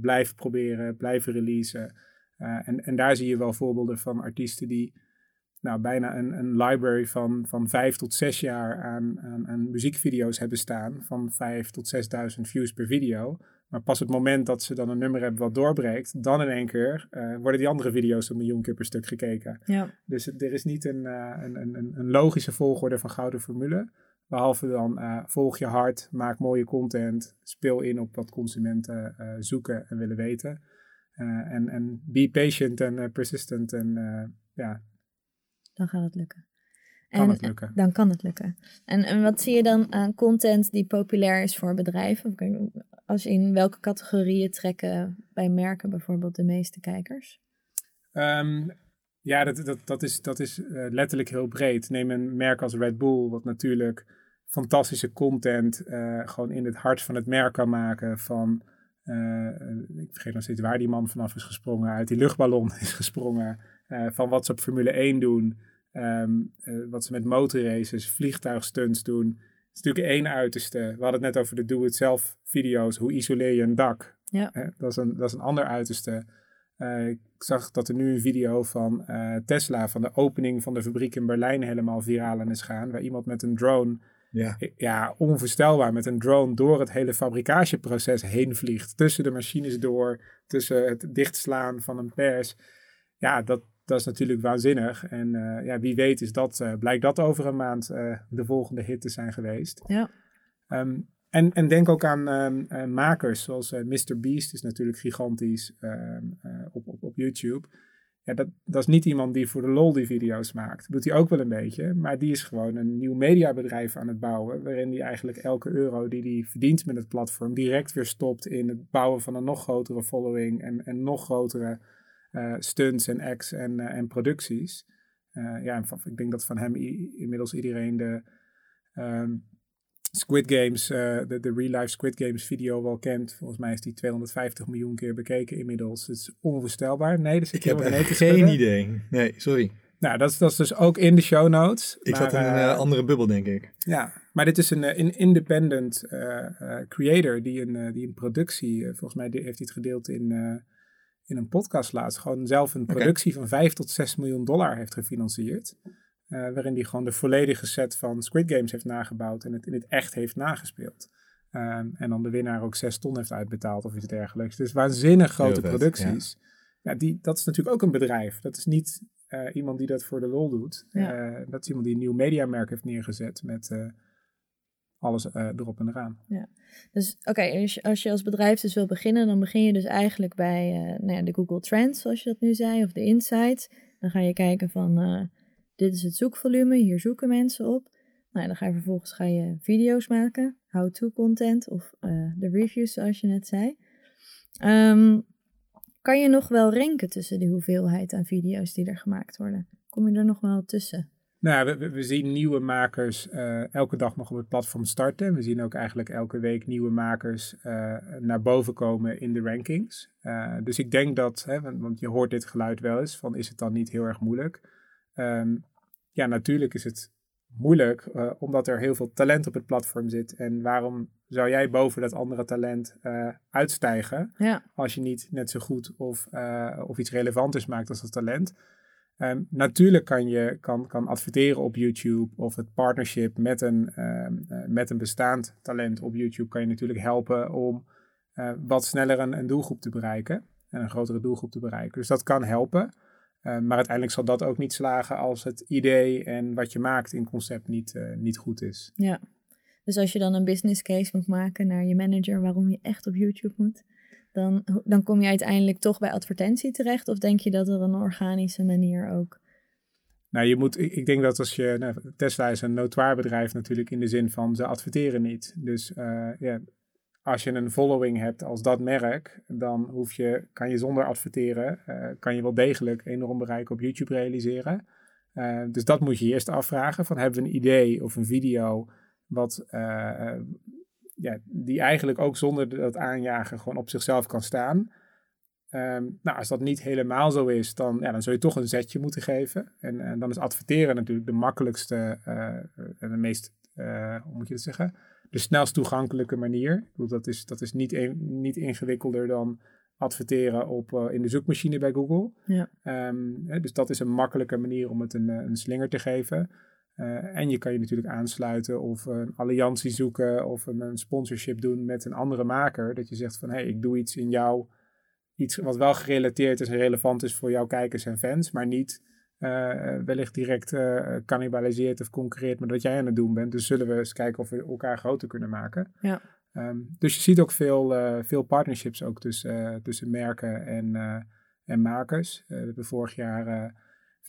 Blijven proberen, blijven releasen. Uh, en, en daar zie je wel voorbeelden van artiesten die nou, bijna een, een library van, van vijf tot zes jaar aan, aan, aan muziekvideo's hebben staan. Van vijf tot zesduizend views per video. Maar pas het moment dat ze dan een nummer hebben wat doorbreekt, dan in één keer uh, worden die andere video's een miljoen keer per stuk gekeken. Ja. Dus er is niet een, uh, een, een, een, logische volgorde van gouden formule. Behalve dan uh, volg je hard, maak mooie content, speel in op wat consumenten zoeken en willen weten. En, en be patient en persistent en ja. Dan gaat het lukken. Kan het lukken. Dan kan het lukken. En, en wat zie je dan aan content die populair is voor bedrijven? Als in welke categorieën trekken bij merken bijvoorbeeld de meeste kijkers? Um, ja, dat, dat, dat is, dat is uh, letterlijk heel breed. Neem een merk als Red Bull, wat natuurlijk fantastische content uh, gewoon in het hart van het merk kan maken. Van, uh, ik vergeet nog steeds waar die man vanaf is gesprongen, uit die luchtballon is gesprongen. van wat ze op Formule 1 doen, um, wat ze met motorraces, vliegtuigstunts doen is natuurlijk één uiterste. We hadden het net over de do-it-zelf video's. Hoe isoleer je een dak? Ja. dat, is een, dat is een ander uiterste. Ik zag dat er nu een video van Tesla, van de opening van de fabriek in Berlijn, helemaal viraal aan is gaan. Waar iemand met een drone, ja, ja onvoorstelbaar, met een drone door het hele fabrikageproces heen vliegt. Tussen de machines door, tussen het dichtslaan van een pers. Ja, dat, dat is natuurlijk waanzinnig. En uh, ja, wie weet is dat, uh, blijkt dat over een maand uh, de volgende hit te zijn geweest. Ja. Um, en, en denk ook aan um, makers, zoals Mr. Beast is natuurlijk gigantisch um, op, op, op YouTube. Ja, dat, dat is niet iemand die voor de lol die video's maakt. Dat doet hij ook wel een beetje, maar die is gewoon een nieuw mediabedrijf aan het bouwen, waarin hij eigenlijk elke euro die hij verdient met het platform direct weer stopt in het bouwen van een nog grotere following en, en nog grotere uh, stunts en acts en, uh, en producties. Uh, ja, ik denk dat van hem inmiddels iedereen de um, Squid Games, de, de real life Squid Games video wel kent. Volgens mij is die 250 miljoen keer bekeken inmiddels. Het is onvoorstelbaar. Nee, dus ik heb geen idee. Nee, sorry. Nou, dat is, dat is dus ook in de show notes. Ik maar, zat in een andere bubbel, denk ik. Ja, maar dit is een, een independent creator die een, die een productie, volgens mij heeft hij het gedeeld in in een podcast laatst gewoon zelf een productie van 5 tot 6 miljoen dollar heeft gefinancierd. Uh, waarin hij gewoon de volledige set van Squid Games heeft nagebouwd en het in het echt heeft nagespeeld. Um, en dan de winnaar ook 6 ton heeft uitbetaald of iets dergelijks. Dus waanzinnig grote vet, producties. Ja. ja. die, dat is natuurlijk ook een bedrijf. Dat is niet uh, iemand die dat voor de lol doet. Ja. Uh, dat is iemand die een nieuw mediamerk heeft neergezet met alles uh, erop en eraan. Ja, dus oké, okay, als, als, je als bedrijf dus wil beginnen, dan begin je dus eigenlijk bij uh, nou ja, de Google Trends, zoals je dat nu zei, of de Insights. Dan ga je kijken van, uh, dit is het zoekvolume, hier zoeken mensen op. Nou, dan ga je vervolgens ga je video's maken, how-to content of de reviews, zoals je net zei. Um, kan je nog wel renken tussen de hoeveelheid aan video's die er gemaakt worden? Kom je er nog wel tussen? Nou, we, we, zien nieuwe makers uh, elke dag nog op het platform starten. We zien ook eigenlijk elke week nieuwe makers uh, naar boven komen in de rankings. Dus ik denk dat, hè, want, je hoort dit geluid wel eens, van is het dan niet heel erg moeilijk? Um, ja, natuurlijk is het moeilijk, omdat er heel veel talent op het platform zit. En waarom zou jij boven dat andere talent uitstijgen, ja. als je niet net zo goed of, of iets relevanters maakt als dat talent? Um, natuurlijk kan je kan, kan adverteren op YouTube of het partnership met een, um, uh, met een bestaand talent op YouTube kan je natuurlijk helpen om uh, wat sneller een, een, doelgroep te bereiken en een grotere doelgroep te bereiken. Dus dat kan helpen, uh, maar uiteindelijk zal dat ook niet slagen als het idee en wat je maakt in concept niet, niet goed is. Ja, dus als je dan een business case moet maken naar je manager waarom je echt op YouTube moet, dan, dan kom je uiteindelijk toch bij advertentie terecht? Of denk je dat er een organische manier ook Nou, je moet, ik, denk dat als je, nou, Tesla is een notoir bedrijf natuurlijk in de zin van ze adverteren niet. Dus uh, ja, als je een following hebt als dat merk, dan hoef je, kan je zonder adverteren, uh, kan je wel degelijk enorm bereik op YouTube realiseren. Uh, dus dat moet je eerst afvragen, van hebben we een idee of een video wat, ja, die eigenlijk ook zonder dat aanjagen gewoon op zichzelf kan staan. Um, nou, als dat niet helemaal zo is, dan, ja, dan zul je toch een zetje moeten geven. En, en dan is adverteren natuurlijk de makkelijkste en de meest, hoe moet je dat zeggen, de snelst toegankelijke manier. Ik bedoel, dat is, dat is niet, een, niet ingewikkelder dan adverteren op, uh, in de zoekmachine bij Google. Ja. Um, hè, dus dat is een makkelijke manier om het een, een slinger te geven. en je kan je natuurlijk aansluiten of een alliantie zoeken of een, een sponsorship doen met een andere maker. Dat je zegt van, hé, hey, ik doe iets in jouw iets wat wel gerelateerd is en relevant is voor jouw kijkers en fans, maar niet wellicht direct uh, cannibaliseert of concurreert met wat jij aan het doen bent. Dus zullen we eens kijken of we elkaar groter kunnen maken. Ja. Um, dus je ziet ook veel, veel partnerships ook tussen, tussen merken en, en makers. we hebben vorig jaar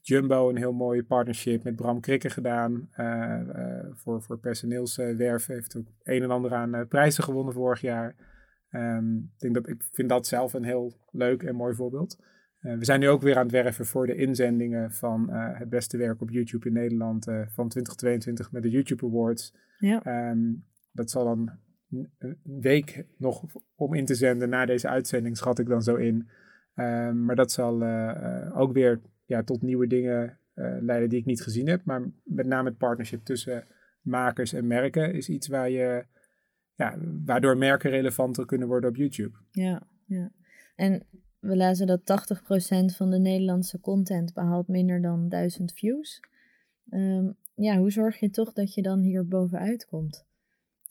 Jumbo een heel mooie partnership met Bram Krikke gedaan voor, voor personeelswerven. Heeft ook een en ander aan prijzen gewonnen vorig jaar. Um, ik, denk dat, ik vind dat zelf een heel leuk en mooi voorbeeld. Uh, we zijn nu ook weer aan het werven voor de inzendingen van uh, het beste werk op YouTube in Nederland uh, van 2022 met de YouTube Awards. Ja. Um, dat zal dan een week nog om in te zenden na deze uitzending, schat ik dan zo in. Um, maar dat zal ook weer ja, tot nieuwe dingen leiden die ik niet gezien heb. Maar met name het partnership tussen makers en merken is iets waar je ja, waardoor merken relevanter kunnen worden op YouTube. Ja, ja. En we lezen dat 80% van de Nederlandse content behaalt minder dan 1000 views. Um, ja, hoe zorg je toch dat je dan hier bovenuit komt?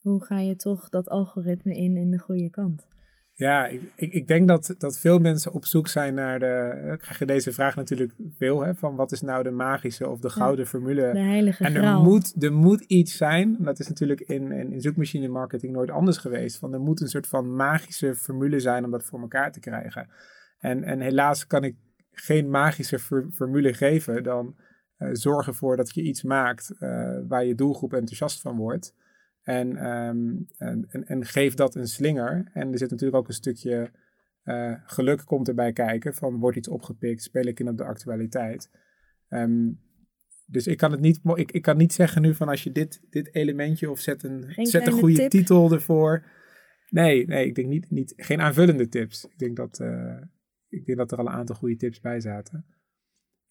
Hoe ga je toch dat algoritme in in de goede kant? Ja, ik, ik, denk dat, dat veel mensen op zoek zijn naar de. Ik krijg je deze vraag natuurlijk veel, hè, van wat is nou de magische of de gouden formule? De heilige En er moet, er moet iets zijn, dat is natuurlijk in, in, in zoekmachine marketing nooit anders geweest, van er moet een soort van magische formule zijn om dat voor elkaar te krijgen. En, en helaas kan ik geen magische formule geven dan uh, zorg ervoor dat je iets maakt uh, waar je doelgroep enthousiast van wordt. En, um, en, en, geef dat een slinger. En er zit natuurlijk ook een stukje uh, geluk komt erbij kijken. Van wordt iets opgepikt, speel ik in op de actualiteit. Um, dus ik kan het niet, ik, ik kan niet zeggen nu van als je dit, dit elementje of zet een, zet een goede titel ervoor. Nee, nee, ik denk niet, niet, geen aanvullende tips. Ik denk dat, ik denk dat er al een aantal goede tips bij zaten.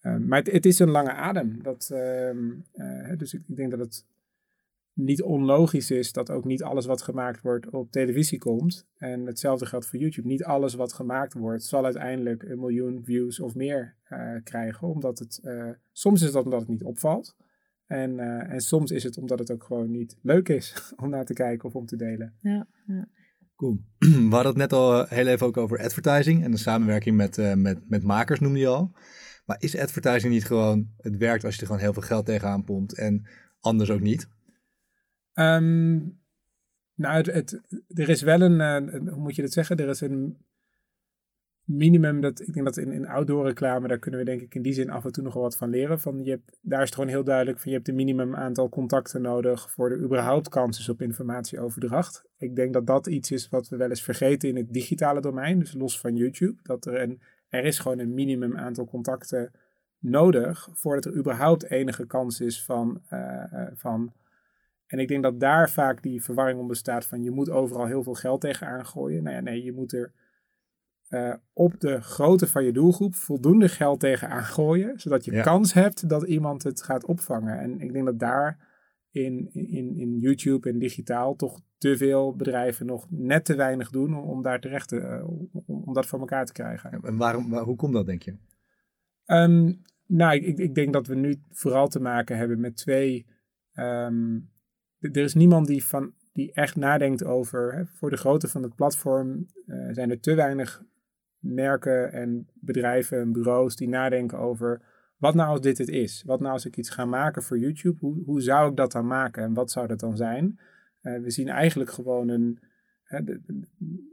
Um, maar het, het, is een lange adem. Dat, uh, dus ik, denk dat het niet onlogisch is dat ook niet alles wat gemaakt wordt op televisie komt. En hetzelfde geldt voor YouTube. Niet alles wat gemaakt wordt zal uiteindelijk een miljoen views of meer uh, krijgen. Omdat het, uh, soms is dat omdat het niet opvalt. En, en soms is het omdat het ook gewoon niet leuk is om naar te kijken of om te delen. Ja, ja. Cool. We hadden het net al heel even ook over advertising en de samenwerking met, met, met makers noemde je al. Maar is advertising niet gewoon, het werkt als je er gewoon heel veel geld tegenaan pompt en anders ook niet? Um, nou, het, er is wel een, uh, hoe moet je dat zeggen? Er is een minimum, dat, ik denk dat in, in outdoor reclame, daar kunnen we denk ik in die zin af en toe nog wel wat van leren. Van je hebt, daar is het gewoon heel duidelijk van je hebt een minimum aantal contacten nodig voor de überhaupt kans is op informatieoverdracht. Ik denk dat dat iets is wat we wel eens vergeten in het digitale domein, dus los van YouTube. Dat er, een, er is gewoon een minimum aantal contacten nodig voordat er überhaupt enige kans is van, uh, van en ik denk dat daar vaak die verwarring om bestaat van je moet overal heel veel geld tegenaan gooien. Nou ja, nee, je moet er uh, op de grootte van je doelgroep voldoende geld tegenaan gooien, zodat je kans hebt dat iemand het gaat opvangen. En ik denk dat daar in, in, in YouTube en digitaal toch te veel bedrijven nog net te weinig doen om, daar terecht te, uh, om, om, dat voor elkaar te krijgen. En waarom, hoe komt dat, denk je? Um, nou, ik, ik denk dat we nu vooral te maken hebben met twee um, er is niemand die, van, die echt nadenkt over, hè, voor de grootte van het platform uh, zijn er te weinig merken en bedrijven en bureaus die nadenken over wat nou als dit het is? Wat nou als ik iets ga maken voor YouTube? Hoe, hoe zou ik dat dan maken en wat zou dat dan zijn? Uh, we zien eigenlijk gewoon een,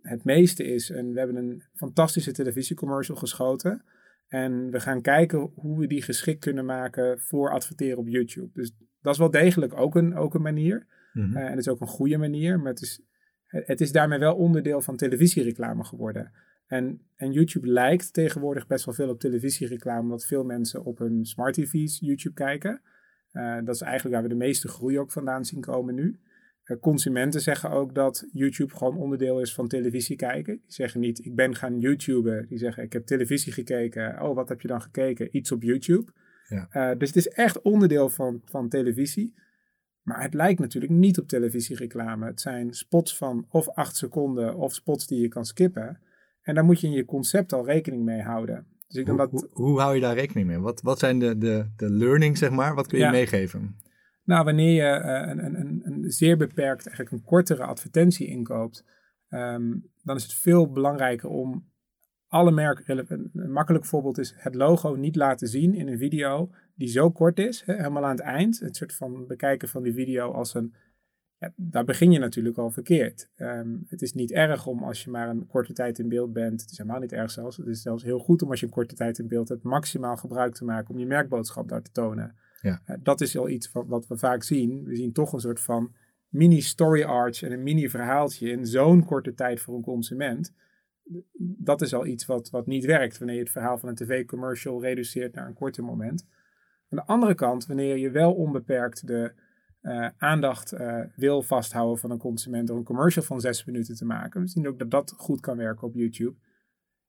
het meeste is, en we hebben een fantastische televisiecommercial geschoten. En we gaan kijken hoe we die geschikt kunnen maken voor adverteren op YouTube. Dus dat is wel degelijk ook een, ook een manier. Mhm. Eh, en het is ook een goede manier. Maar het is, het is daarmee wel onderdeel van televisiereclame geworden. En, en YouTube lijkt tegenwoordig best wel veel op televisiereclame, omdat veel mensen op hun smart TV's YouTube kijken. Eh, dat is eigenlijk waar we de meeste groei ook vandaan zien komen nu. Eh, consumenten zeggen ook dat YouTube gewoon onderdeel is van televisie kijken. Die zeggen niet, ik ben gaan YouTuben. Die zeggen, ik heb televisie gekeken. Oh, wat heb je dan gekeken? Iets op YouTube. Ja. Eh, dus het is echt onderdeel van, van televisie. Maar het lijkt natuurlijk niet op televisiereclame. Het zijn spots van of acht seconden of spots die je kan skippen. En daar moet je in je concept al rekening mee houden. Dus ik denk Hoe, dat, hoe, hoe hou je daar rekening mee? Wat, wat zijn de, de, de learning, zeg maar? Wat kun je Ja. meegeven? nou, wanneer je eh, een, een, een, een zeer beperkt, eigenlijk een kortere advertentie inkoopt, ehm, dan is het veel belangrijker om alle merken, een een makkelijk voorbeeld is het logo niet laten zien in een video die zo kort is, hè, helemaal aan het eind. Het soort van bekijken van die video als een, ja, daar begin je natuurlijk al verkeerd. Ehm, het is niet erg om als je maar een korte tijd in beeld bent, het is helemaal niet erg zelfs, het is zelfs heel goed om als je een korte tijd in beeld hebt, maximaal gebruik te maken om je merkboodschap daar te tonen. Ja. Eh, dat is al iets wat, wat we vaak zien. We zien toch een soort van mini story arch en een mini verhaaltje in zo'n korte tijd voor een consument. Dat is al iets wat, wat niet werkt wanneer je het verhaal van een tv-commercial reduceert naar een korter moment. Aan de andere kant, wanneer je wel onbeperkt de eh, aandacht eh, wil vasthouden van een consument door een commercial van zes minuten te maken, we zien ook dat dat goed kan werken op YouTube.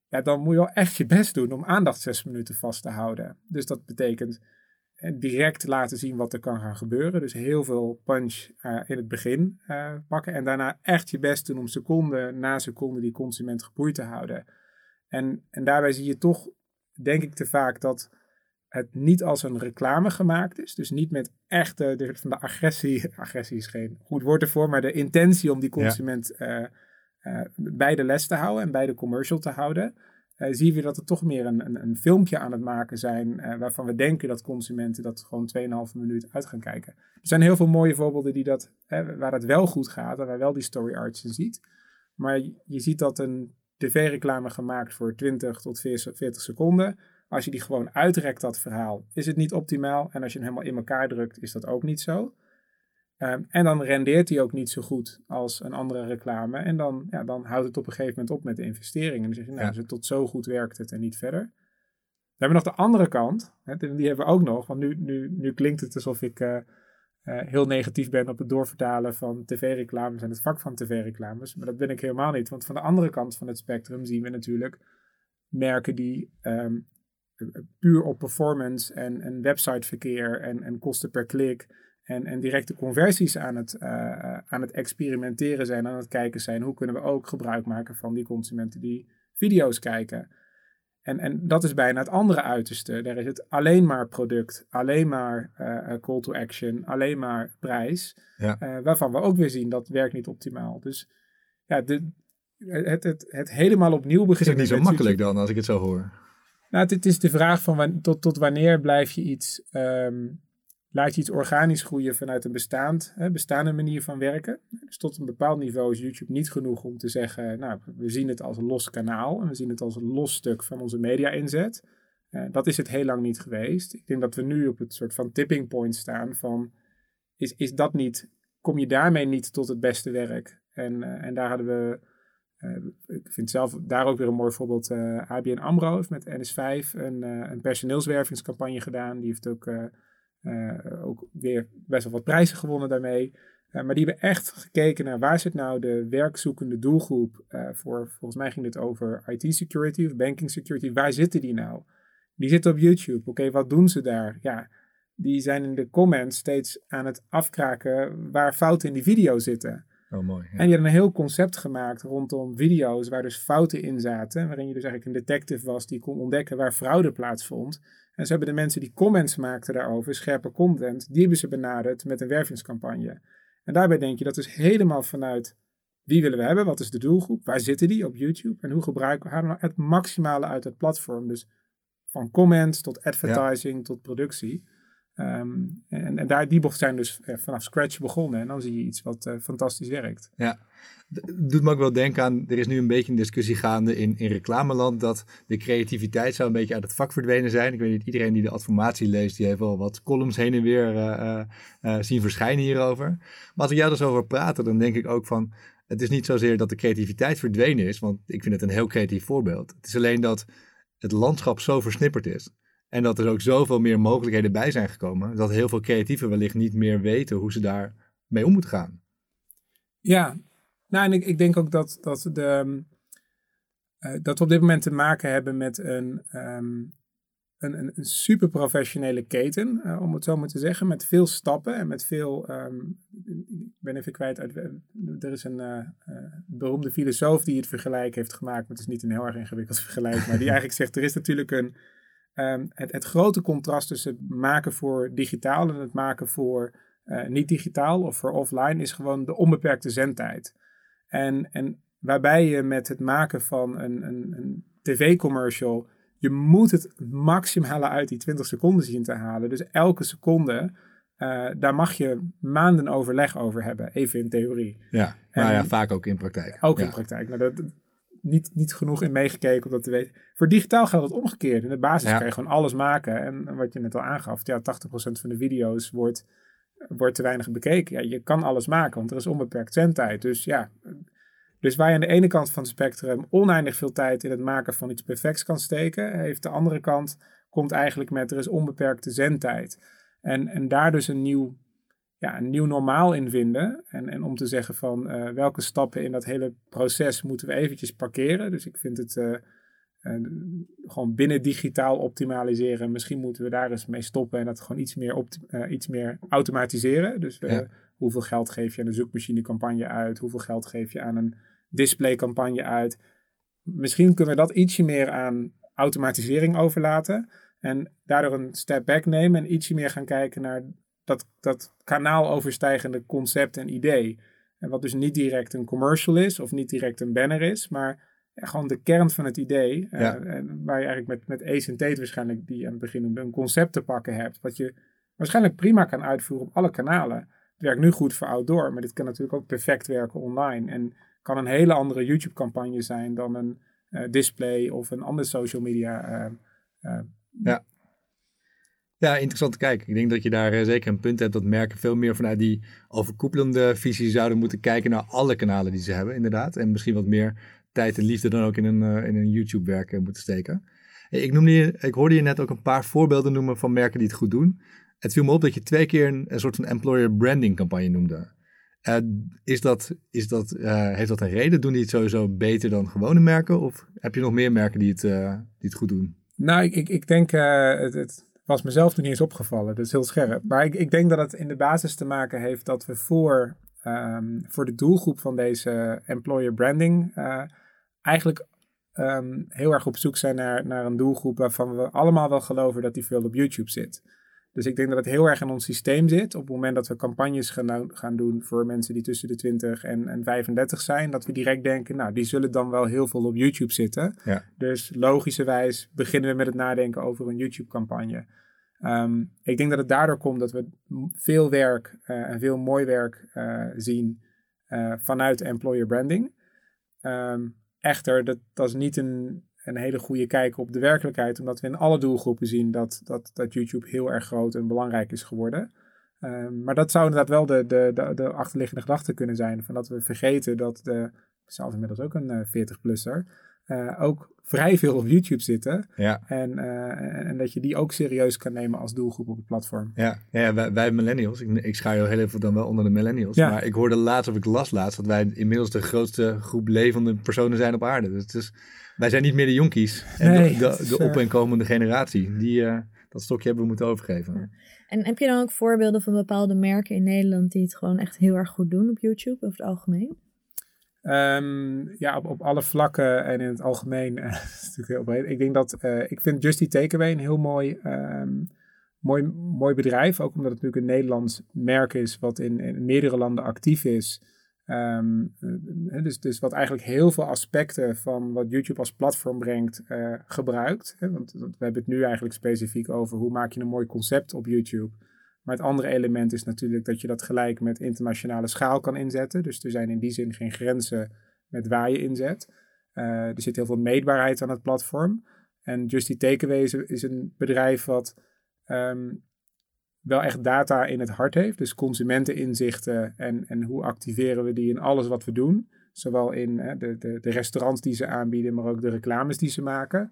Ja, dan moet je wel echt je best doen om aandacht zes minuten vast te houden. Dus dat betekent eh, direct laten zien wat er kan gaan gebeuren. Dus heel veel punch in het begin pakken. En daarna echt je best doen om seconde na seconde die consument geboeid te houden. En, en daarbij zie je toch, denk ik te vaak, dat het niet als een reclame gemaakt is. Dus niet met echte, de, van de agressie. Agressie is geen goed woord ervoor, maar de intentie om die consument eh, eh, bij de les te houden en bij de commercial te houden eh, zien we dat er toch meer een, een, een filmpje aan het maken zijn. waarvan we denken dat consumenten dat gewoon 2,5 minuut uit gaan kijken. Er zijn heel veel mooie voorbeelden die dat, hè, waar dat wel goed gaat en waar wel die story arts in ziet. Maar je, ziet dat een tv-reclame gemaakt voor 20 tot 40 40 seconden. Als je die gewoon uitrekt, dat verhaal, is het niet optimaal. En als je hem helemaal in elkaar drukt, is dat ook niet zo. Ehm, en dan rendeert die ook niet zo goed als een andere reclame. En dan, ja, dan houdt het op een gegeven moment op met de investering. En dan zeg je, nou, Ja. dus het tot zo goed werkt het en niet verder. We hebben nog de andere kant. Hè, die die hebben we ook nog. Want nu, nu, nu klinkt het alsof ik eh, eh, heel negatief ben op het doorvertalen van tv-reclames en het vak van tv-reclames. Maar dat ben ik helemaal niet. Want van de andere kant van het spectrum zien we natuurlijk merken die ehm, puur op performance en, en websiteverkeer en, en kosten per klik en, en directe conversies aan het, eh, aan het experimenteren zijn, aan het kijken zijn. Hoe kunnen we ook gebruik maken van die consumenten die video's kijken? En, en dat is bijna het andere uiterste. Daar is het alleen maar product, alleen maar eh, eh, call to action, alleen maar prijs. Ja. eh, waarvan we ook weer zien dat werkt niet optimaal. Dus ja, de, het, het, het helemaal opnieuw Is beginnen. het niet zo makkelijk dan, als ik het zo hoor? Nou, het is de vraag van tot, tot wanneer blijf je iets, ehm, laat je iets organisch groeien vanuit een bestaand, hè, bestaande manier van werken. Dus tot een bepaald niveau is YouTube niet genoeg om te zeggen, nou, we zien het als een los kanaal en we zien het als een los stuk van onze media inzet. Eh, dat is het heel lang niet geweest. Ik denk dat we nu op het soort van tipping point staan van, is, is dat niet, kom je daarmee niet tot het beste werk? En, eh, en daar hadden we ik vind zelf daar ook weer een mooi voorbeeld. eh ABN AMRO heeft met NS5 een, eh, een personeelswervingscampagne gedaan. Die heeft ook, eh, eh, ook weer best wel wat prijzen gewonnen daarmee. Eh, maar die hebben echt gekeken naar waar zit nou de werkzoekende doelgroep eh, voor. Volgens mij ging dit over IT security of banking security. Waar zitten die nou? Die zitten op YouTube. Oké, wat doen ze daar? Ja, die zijn in de comments steeds aan het afkraken waar fouten in die video zitten. Oh, mooi. ja. En die hadden een heel concept gemaakt rondom video's waar dus fouten in zaten. Waarin je dus eigenlijk een detective was die kon ontdekken waar fraude plaatsvond. En ze hebben de mensen die comments maakten daarover, scherpe content, die hebben ze benaderd met een wervingscampagne. En daarbij denk je, dat is helemaal vanuit wie willen we hebben, wat is de doelgroep, waar zitten die op YouTube en hoe gebruiken we nou het maximale uit het platform. Dus van comments tot advertising tot productie. Ehm, en, daar, die zijn dus eh, vanaf scratch begonnen. En dan zie je iets wat uh, fantastisch werkt. Ja, doet me ook wel denken aan, er is nu een beetje een discussie gaande in, in reclameland dat de creativiteit zou een beetje uit het vak verdwenen zijn. Ik weet niet, iedereen die de adformatie leest, die heeft wel wat columns heen en weer uh, zien verschijnen hierover. Maar als ik jou dus over praten, dan denk ik ook van, het is niet zozeer dat de creativiteit verdwenen is, want ik vind het een heel creatief voorbeeld. Het is alleen dat het landschap zo versnipperd is. En dat er ook zoveel meer mogelijkheden bij zijn gekomen, dat heel veel creatieven wellicht niet meer weten hoe ze daar mee om moeten gaan. Ja, nou en ik, ik denk ook dat, dat, de, uh, dat we op dit moment te maken hebben met een, um, een, een, super professionele keten, uh, om het zo maar te zeggen, met veel stappen en met veel, um, ik ben even kwijt, uit, er is een beroemde filosoof die het vergelijk heeft gemaakt, maar het is niet een heel erg ingewikkeld vergelijk, maar die eigenlijk zegt, er is natuurlijk een, um, het, het grote contrast tussen het maken voor digitaal en het maken voor niet digitaal of voor offline is gewoon de onbeperkte zendtijd. En, en waarbij je met het maken van een, een, een tv-commercial, je moet het maximale uit die 20 seconden zien te halen. Dus elke seconde, uh, daar mag je maanden overleg over hebben, even in theorie. Ja, maar ja, vaak ook in praktijk. Ook ja. in praktijk. Nou, dat, niet, niet genoeg in meegekeken om dat te weten. Voor digitaal geldt het omgekeerd. In de basis ja. kan je gewoon alles maken. En wat je net al aangaf, ja, 80% van de video's wordt wordt te weinig bekeken. Ja, je kan alles maken, want er is onbeperkt zendtijd. Dus ja, dus waar je aan de ene kant van het spectrum oneindig veel tijd in het maken van iets perfects kan steken, heeft de andere kant komt eigenlijk met er is onbeperkte zendtijd. En, en daar dus een nieuw, ja, een nieuw normaal in vinden. En, en om te zeggen van uh, welke stappen in dat hele proces moeten we eventjes parkeren. Dus ik vind het uh, uh, gewoon binnen digitaal optimaliseren. Misschien moeten we daar eens mee stoppen en dat gewoon iets meer, iets meer automatiseren. Dus ja. hoeveel geld geef je aan een zoekmachinecampagne uit? Hoeveel geld geef je aan een displaycampagne uit. Misschien kunnen we dat ietsje meer aan automatisering overlaten. En daardoor een step back nemen en ietsje meer gaan kijken naar dat, dat kanaal overstijgende concept en idee. En wat dus niet direct een commercial is of niet direct een banner is, maar ja, gewoon de kern van het idee. Ja. Uh, waar je eigenlijk met, met Ace en Tate waarschijnlijk die aan het begin een concept te pakken hebt. Wat je waarschijnlijk prima kan uitvoeren op alle kanalen. Het werkt nu goed voor outdoor, maar dit kan natuurlijk ook perfect werken online. En kan een hele andere YouTube-campagne zijn dan een uh, display of een andere social media. Uh, ja. Ja, interessant te kijken. Ik denk dat je daar zeker een punt hebt dat merken veel meer vanuit die overkoepelende visie zouden moeten kijken naar alle kanalen die ze hebben, inderdaad. En misschien wat meer tijd en liefde dan ook in een, in een YouTube-werk moeten steken. Ik, noemde ik hoorde je net ook een paar voorbeelden noemen van merken die het goed doen. Het viel me op dat je twee keer een, soort van employer branding campagne noemde. Is dat, is dat, heeft dat een reden? Doen die het sowieso beter dan gewone merken? Of heb je nog meer merken die het, die het goed doen? Nou, ik, ik, ik denk, het, het, was mezelf nog niet eens opgevallen. Dat is heel scherp. Maar ik, ik denk dat het in de basis te maken heeft dat we voor, um, voor de doelgroep van deze employer branding eigenlijk um, heel erg op zoek zijn naar, naar een doelgroep waarvan we allemaal wel geloven dat die veel op YouTube zit. Dus ik denk dat het heel erg in ons systeem zit. Op het moment dat we campagnes gaan, gaan doen voor mensen die tussen de 20 en, en 35 zijn, dat we direct denken, nou, die zullen dan wel heel veel op YouTube zitten. Ja. Dus logischerwijs beginnen we met het nadenken over een YouTube-campagne. Um, ik denk dat het daardoor komt dat we veel werk uh, en veel mooi werk uh, zien uh, vanuit employer branding. Um, echter, dat, dat is niet een, een hele goede kijk op de werkelijkheid, omdat we in alle doelgroepen zien dat, dat, dat YouTube heel erg groot en belangrijk is geworden. Um, maar dat zou inderdaad wel de, de, de, de, achterliggende gedachte kunnen zijn, van dat we vergeten dat de, zelf inmiddels ook een uh, 40-plusser, uh, ook vrij veel op YouTube zitten. Ja. En, uh, en dat je die ook serieus kan nemen als doelgroep op het platform. Ja, ja wij, wij millennials, ik, ik schaar heel even dan wel onder de millennials, ja. maar ik hoorde laatst of ik las laatst dat wij inmiddels de grootste groep levende personen zijn op aarde. Dus wij zijn niet meer de jonkies. En nee, de, de, de op- en komende generatie. Die, uh, dat stokje hebben we moeten overgeven. Ja. En heb je dan ook voorbeelden van bepaalde merken in Nederland die het gewoon echt heel erg goed doen op YouTube over het algemeen? Um, ja, op, op alle vlakken en in het algemeen. Is natuurlijk heel breed. Ik denk dat uh, ik vind Justy Takeaway een heel mooi, um, mooi, mooi bedrijf. Ook omdat het natuurlijk een Nederlands merk is wat in, meerdere landen actief is. Um, dus, dus wat eigenlijk heel veel aspecten van wat YouTube als platform brengt gebruikt. Want we hebben het nu eigenlijk specifiek over hoe maak je een mooi concept op YouTube. Maar het andere element is natuurlijk dat je dat gelijk met internationale schaal kan inzetten. Dus er zijn in die zin geen grenzen met waar je inzet. Uh, er zit heel veel meetbaarheid aan het platform. En Justy Takeaway is, een bedrijf wat ehm, wel echt data in het hart heeft. Dus consumenteninzichten en, en hoe activeren we die in alles wat we doen. Zowel in de, de, de restaurants die ze aanbieden, maar ook de reclames die ze maken.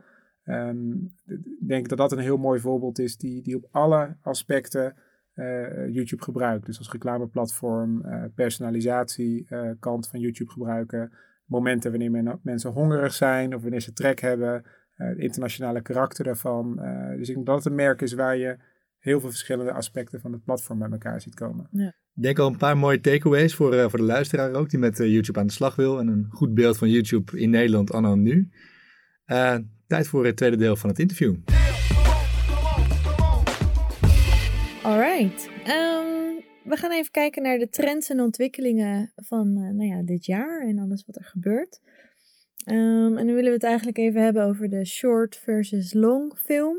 Ik denk dat dat een heel mooi voorbeeld is die, die op alle aspecten uh, YouTube gebruikt. Dus als reclameplatform, uh, personalisatie uh, kant van YouTube gebruiken. Momenten wanneer mensen hongerig zijn of wanneer ze trek hebben. het internationale karakter daarvan. dus ik denk dat het een merk is waar je heel veel verschillende aspecten van het platform bij elkaar ziet komen. Ja. Ik denk al een paar mooie takeaways voor, uh, voor de luisteraar ook, die met uh, YouTube aan de slag wil. En een goed beeld van YouTube in Nederland anno nu. Uh, tijd voor het tweede deel van het interview. Um, we gaan even kijken naar de trends en ontwikkelingen van nou ja, dit jaar en alles wat er gebeurt. Um, en dan willen we het eigenlijk even hebben over de short versus long film.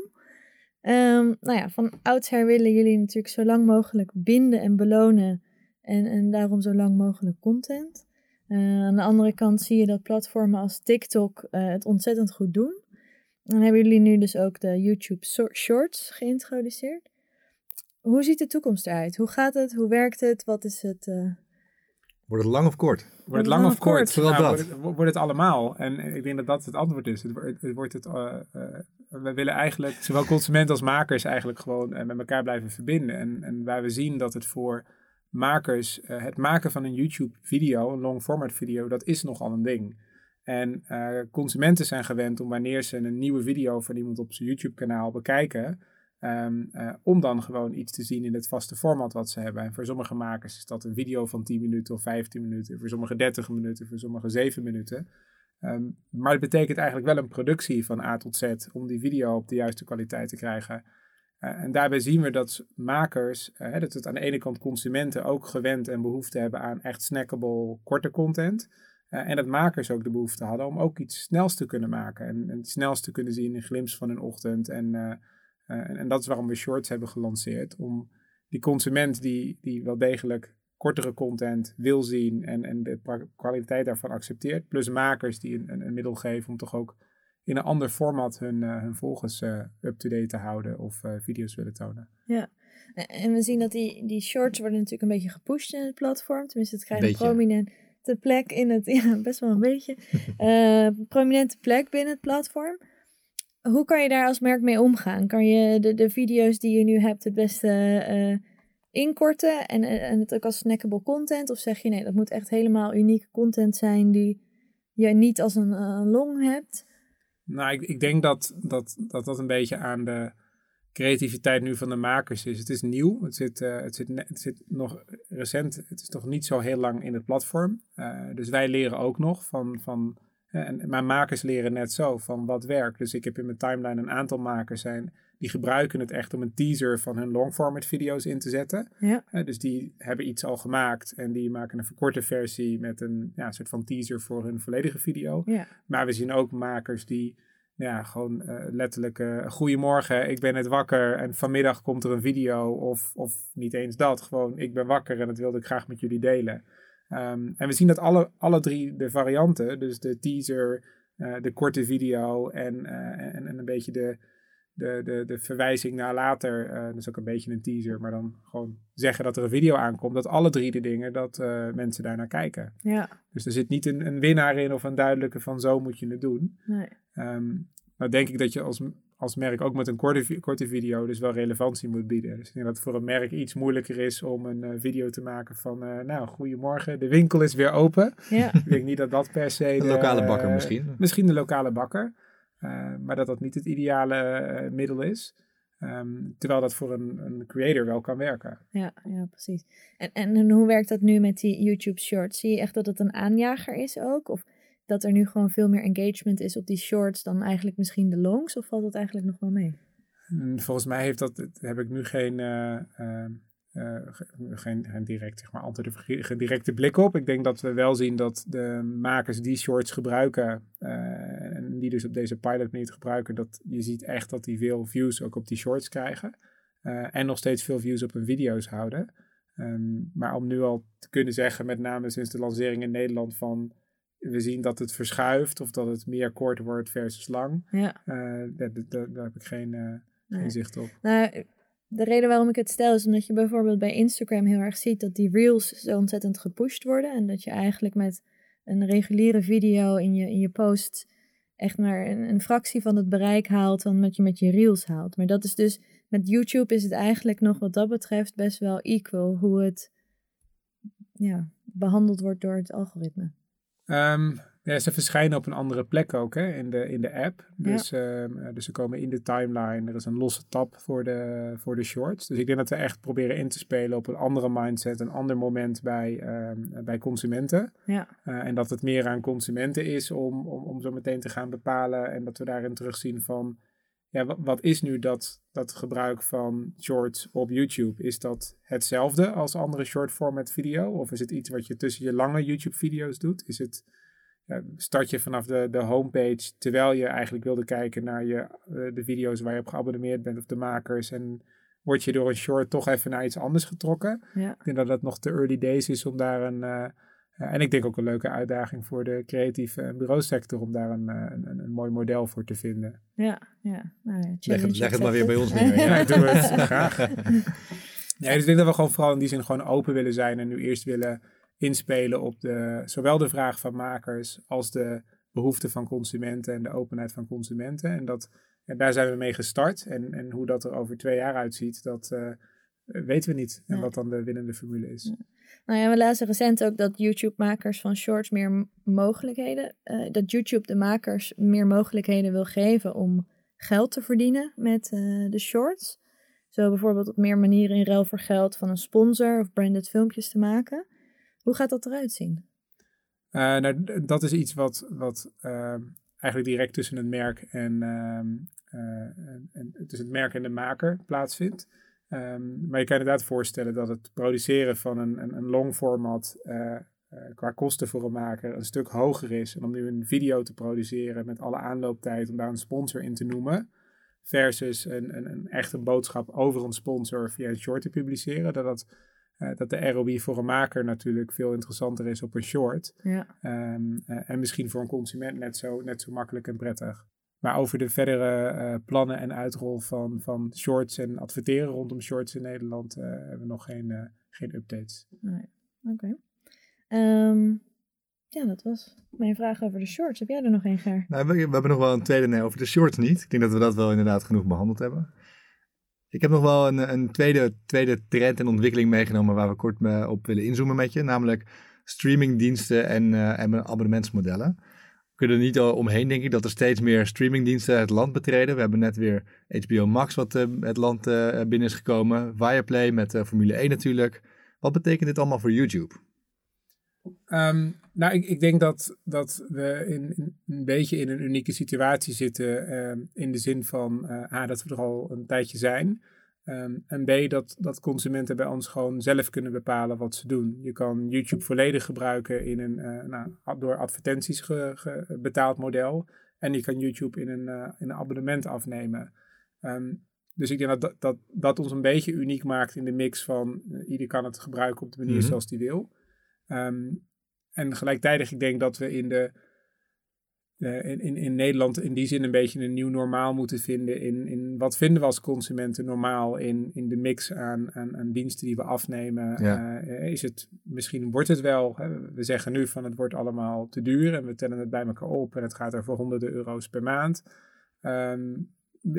Um, nou ja, van oudsher willen jullie natuurlijk zo lang mogelijk binden en belonen. En, en daarom zo lang mogelijk content. Uh, aan de andere kant zie je dat platformen als TikTok uh, het ontzettend goed doen. Dan hebben jullie nu dus ook de YouTube Shorts geïntroduceerd. Hoe ziet de toekomst eruit? Hoe gaat het? Hoe werkt het? Wat is het? Uh... Wordt het lang of kort? Wordt het lang of kort? Vooral nou, dat. Wordt het, wordt het, allemaal? En ik denk dat dat het antwoord is. Het, het wordt het, uh, uh, we willen eigenlijk, zowel consumenten als makers, eigenlijk gewoon met elkaar blijven verbinden. En, en waar we zien dat het voor makers, het maken van een YouTube-video, een long-format video, dat is nogal een ding. En consumenten zijn gewend om wanneer ze een nieuwe video van iemand op zijn YouTube-kanaal bekijken, Um, uh, om dan gewoon iets te zien in het vaste format wat ze hebben. En voor sommige makers is dat een video van 10 minuten of 15 minuten. Voor sommige 30 minuten, voor sommige 7 minuten. Um, maar het betekent eigenlijk wel een productie van A tot Z om die video op de juiste kwaliteit te krijgen. Uh, en daarbij zien we dat makers, uh, dat het aan de ene kant consumenten ook gewend en behoefte hebben aan echt snackable korte content. en dat makers ook de behoefte hadden om ook iets snels te kunnen maken. En, en snels te kunnen zien in glimps van een ochtend. En eh, en, en, dat is waarom we shorts hebben gelanceerd. Om die consument die, die wel degelijk kortere content wil zien en, en de kwaliteit daarvan accepteert. Plus makers die een, een, middel geven om toch ook in een ander format hun, uh, hun volgers uh, up-to-date te houden of uh, video's willen tonen. Ja, en we zien dat die, die shorts worden natuurlijk een beetje gepusht in het platform. Tenminste, het krijgt een prominente plek in het, ja, best wel een beetje, prominente plek binnen het platform hoe kan je daar als merk mee omgaan? Kan je de, de video's die je nu hebt het beste uh, inkorten en, eh, en het ook als snackable content? Of zeg je nee, dat moet echt helemaal unieke content zijn die je niet als een, een long hebt? Nou, ik, ik denk dat dat, dat dat een beetje aan de creativiteit nu van de makers is. Het is nieuw, het zit, uh, het zit, het zit nog recent, het is nog niet zo heel lang in het platform. Dus wij leren ook nog van, van en, maar makers leren net zo van wat werkt. Dus ik heb in mijn timeline een aantal makers zijn die gebruiken het echt om een teaser van hun longformat video's in te zetten. Ja. dus die hebben iets al gemaakt en die maken een verkorte versie met een ja, soort van teaser voor hun volledige video. Ja. Maar we zien ook makers die ja, gewoon uh, letterlijk uh, goedemorgen, ik ben net wakker en vanmiddag komt er een video of, of niet eens dat. Gewoon ik ben wakker en dat wilde ik graag met jullie delen. Um, en we zien dat alle, alle drie de varianten, dus de teaser, uh, de korte video en, uh, en, en, een beetje de, de, de, de verwijzing naar later, uh, dus ook een beetje een teaser, maar dan gewoon zeggen dat er een video aankomt, dat alle drie de dingen, dat mensen daar naar kijken. Ja. Dus er zit niet een, een winnaar in of een duidelijke van zo moet je het doen. Nee. Um, nou denk ik dat je als als merk ook met een korte, korte video dus wel relevantie moet bieden. Dus ik denk dat het voor een merk iets moeilijker is om een uh, video te maken van, uh, nou, goedemorgen, de winkel is weer open. Ja. ik denk niet dat dat per se... De, de lokale bakker misschien. Misschien de lokale bakker, uh, maar dat dat niet het ideale middel is. Um, terwijl dat voor een, een creator wel kan werken. Ja, ja precies. En, en hoe werkt dat nu met die YouTube Shorts? Zie je echt dat het een aanjager is ook? Of dat er nu gewoon veel meer engagement is op die shorts dan eigenlijk misschien de longs? Of valt dat eigenlijk nog wel mee? Mm, volgens mij heeft dat, heb ik nu geen, uh, uh, geen, geen direct, zeg maar, antwoord, directe blik op. Ik denk dat we wel zien dat de makers die shorts gebruiken en die dus op deze pilot manier gebruiken, dat je ziet echt dat die veel views ook op die shorts krijgen. en nog steeds veel views op hun video's houden. Ehm, maar om nu al te kunnen zeggen, met name sinds de lancering in Nederland, van we zien dat het verschuift of dat het meer kort wordt versus lang. Ja. daar, daar, daar, heb ik geen, geen zicht op. Nou, de reden waarom ik het stel is omdat je bijvoorbeeld bij Instagram heel erg ziet dat die reels zo ontzettend gepusht worden. En dat je eigenlijk met een reguliere video in je, in je post echt maar een, een fractie van het bereik haalt dan wat je met je reels haalt. Maar dat is dus, met YouTube is het eigenlijk nog wat dat betreft best wel equal hoe het ja, behandeld wordt door het algoritme. Um, ja, ze verschijnen op een andere plek ook hè, in, de, in de app. Dus, ehm, eh, dus ze komen in de timeline. Er is een losse tab voor de, voor de shorts. Dus ik denk dat we echt proberen in te spelen op een andere mindset, een ander moment bij, ehm, bij consumenten. Ja. Uh, en dat het meer aan consumenten is om, om, om zo meteen te gaan bepalen. En dat we daarin terugzien van, ja, wat, is nu dat, dat gebruik van shorts op YouTube? Is dat hetzelfde als andere short format video? Of is het iets wat je tussen je lange YouTube video's doet? Is het start je vanaf de, de homepage terwijl je eigenlijk wilde kijken naar je, uh, de video's waar je op geabonneerd bent of de makers. En word je door een short toch even naar iets anders getrokken. Ja. Ik denk dat dat nog te early days is om daar een. Uh, en ik denk ook een leuke uitdaging voor de creatieve en bureausector om daar een, een, een, een mooi model voor te vinden. Ja, ja. Nou ja leg, het, leg het maar weer bij ons neer. ja, doe het. Graag. Nee, dus ik denk dat we gewoon vooral in die zin gewoon open willen zijn en nu eerst willen inspelen op de, zowel de vraag van makers als de behoeften van consumenten en de openheid van consumenten. En, dat, en daar zijn we mee gestart. En, en hoe dat er over twee jaar uitziet, dat uh, weten we niet. En wat dan de winnende formule is. Nou ja, we lazen recent ook dat YouTube-makers van shorts meer mogelijkheden, uh, dat YouTube de makers meer mogelijkheden wil geven om geld te verdienen met uh, de shorts. Zo bijvoorbeeld op meer manieren in ruil voor geld van een sponsor of branded filmpjes te maken. Hoe gaat dat eruit zien? Uh, nou, dat is iets wat, wat uh, eigenlijk direct tussen het merk en, en, tussen het merk en de maker plaatsvindt. Um, maar je kan inderdaad voorstellen dat het produceren van een, een, een long format eh, qua kosten voor een maker een stuk hoger is. En om nu een video te produceren met alle aanlooptijd om daar een sponsor in te noemen. Versus een, een, een echte boodschap over een sponsor via een short te publiceren. Dat dat uh, dat de ROI voor een maker natuurlijk veel interessanter is op een short. Ja. Um, uh, en misschien voor een consument net zo, net zo makkelijk en prettig. Maar over de verdere uh, plannen en uitrol van, van shorts en adverteren rondom shorts in Nederland hebben we nog geen, geen updates. Nee. Oké. Okay. Um, ja, dat was mijn vraag over de shorts. Heb jij er nog een, Ger? Nou, we, we, hebben nog wel een tweede nee over de shorts niet. Ik denk dat we dat wel inderdaad genoeg behandeld hebben. Ik heb nog wel een, een tweede, tweede trend en ontwikkeling meegenomen waar we kort op willen inzoomen met je. Namelijk streamingdiensten en, uh, en abonnementsmodellen. Kunnen er niet omheen, denk ik, dat er steeds meer streamingdiensten het land betreden. We hebben net weer HBO Max wat uh, het land uh, binnen is gekomen. Viaplay met Formule 1 natuurlijk. Wat betekent dit allemaal voor YouTube? Um, nou, ik, ik, denk dat, dat we in, in, een beetje in een unieke situatie zitten. Um, in de zin van uh, A, dat we er al een tijdje zijn. Um, en B, dat, dat consumenten bij ons gewoon zelf kunnen bepalen wat ze doen. Je kan YouTube volledig gebruiken in een uh, nou, door advertenties ge, ge, betaald model. En je kan YouTube in een, uh, in een abonnement afnemen. dus ik denk dat, dat dat ons een beetje uniek maakt in de mix van ieder kan het gebruiken op de manier mm -hmm. zoals die wil. Um, en gelijktijdig, ik denk dat we in, de, uh, in, in, in Nederland in die zin een beetje een nieuw normaal moeten vinden. In, in wat vinden we als consumenten normaal in, in de mix aan, aan, aan diensten die we afnemen? Ja. Uh, is het, misschien wordt het wel, hè, we zeggen nu van het wordt allemaal te duur en we tellen het bij elkaar op en het gaat over honderden euro's per maand. Um,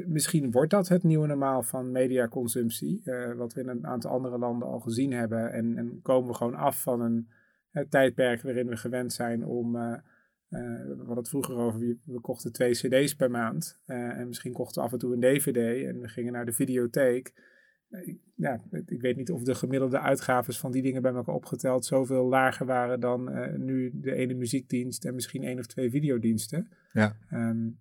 misschien wordt dat het nieuwe normaal van mediaconsumptie, uh, wat we in een aantal andere landen al gezien hebben. En, en komen we gewoon af van een het tijdperk waarin we gewend zijn om. Uh, we hadden het vroeger over, we, kochten twee CD's per maand. Uh, en misschien kochten we af en toe een DVD en we gingen naar de videotheek. Ja, ik weet niet of de gemiddelde uitgaves van die dingen bij elkaar opgeteld zoveel lager waren dan nu de ene muziekdienst en misschien één of twee videodiensten. Ja. Um,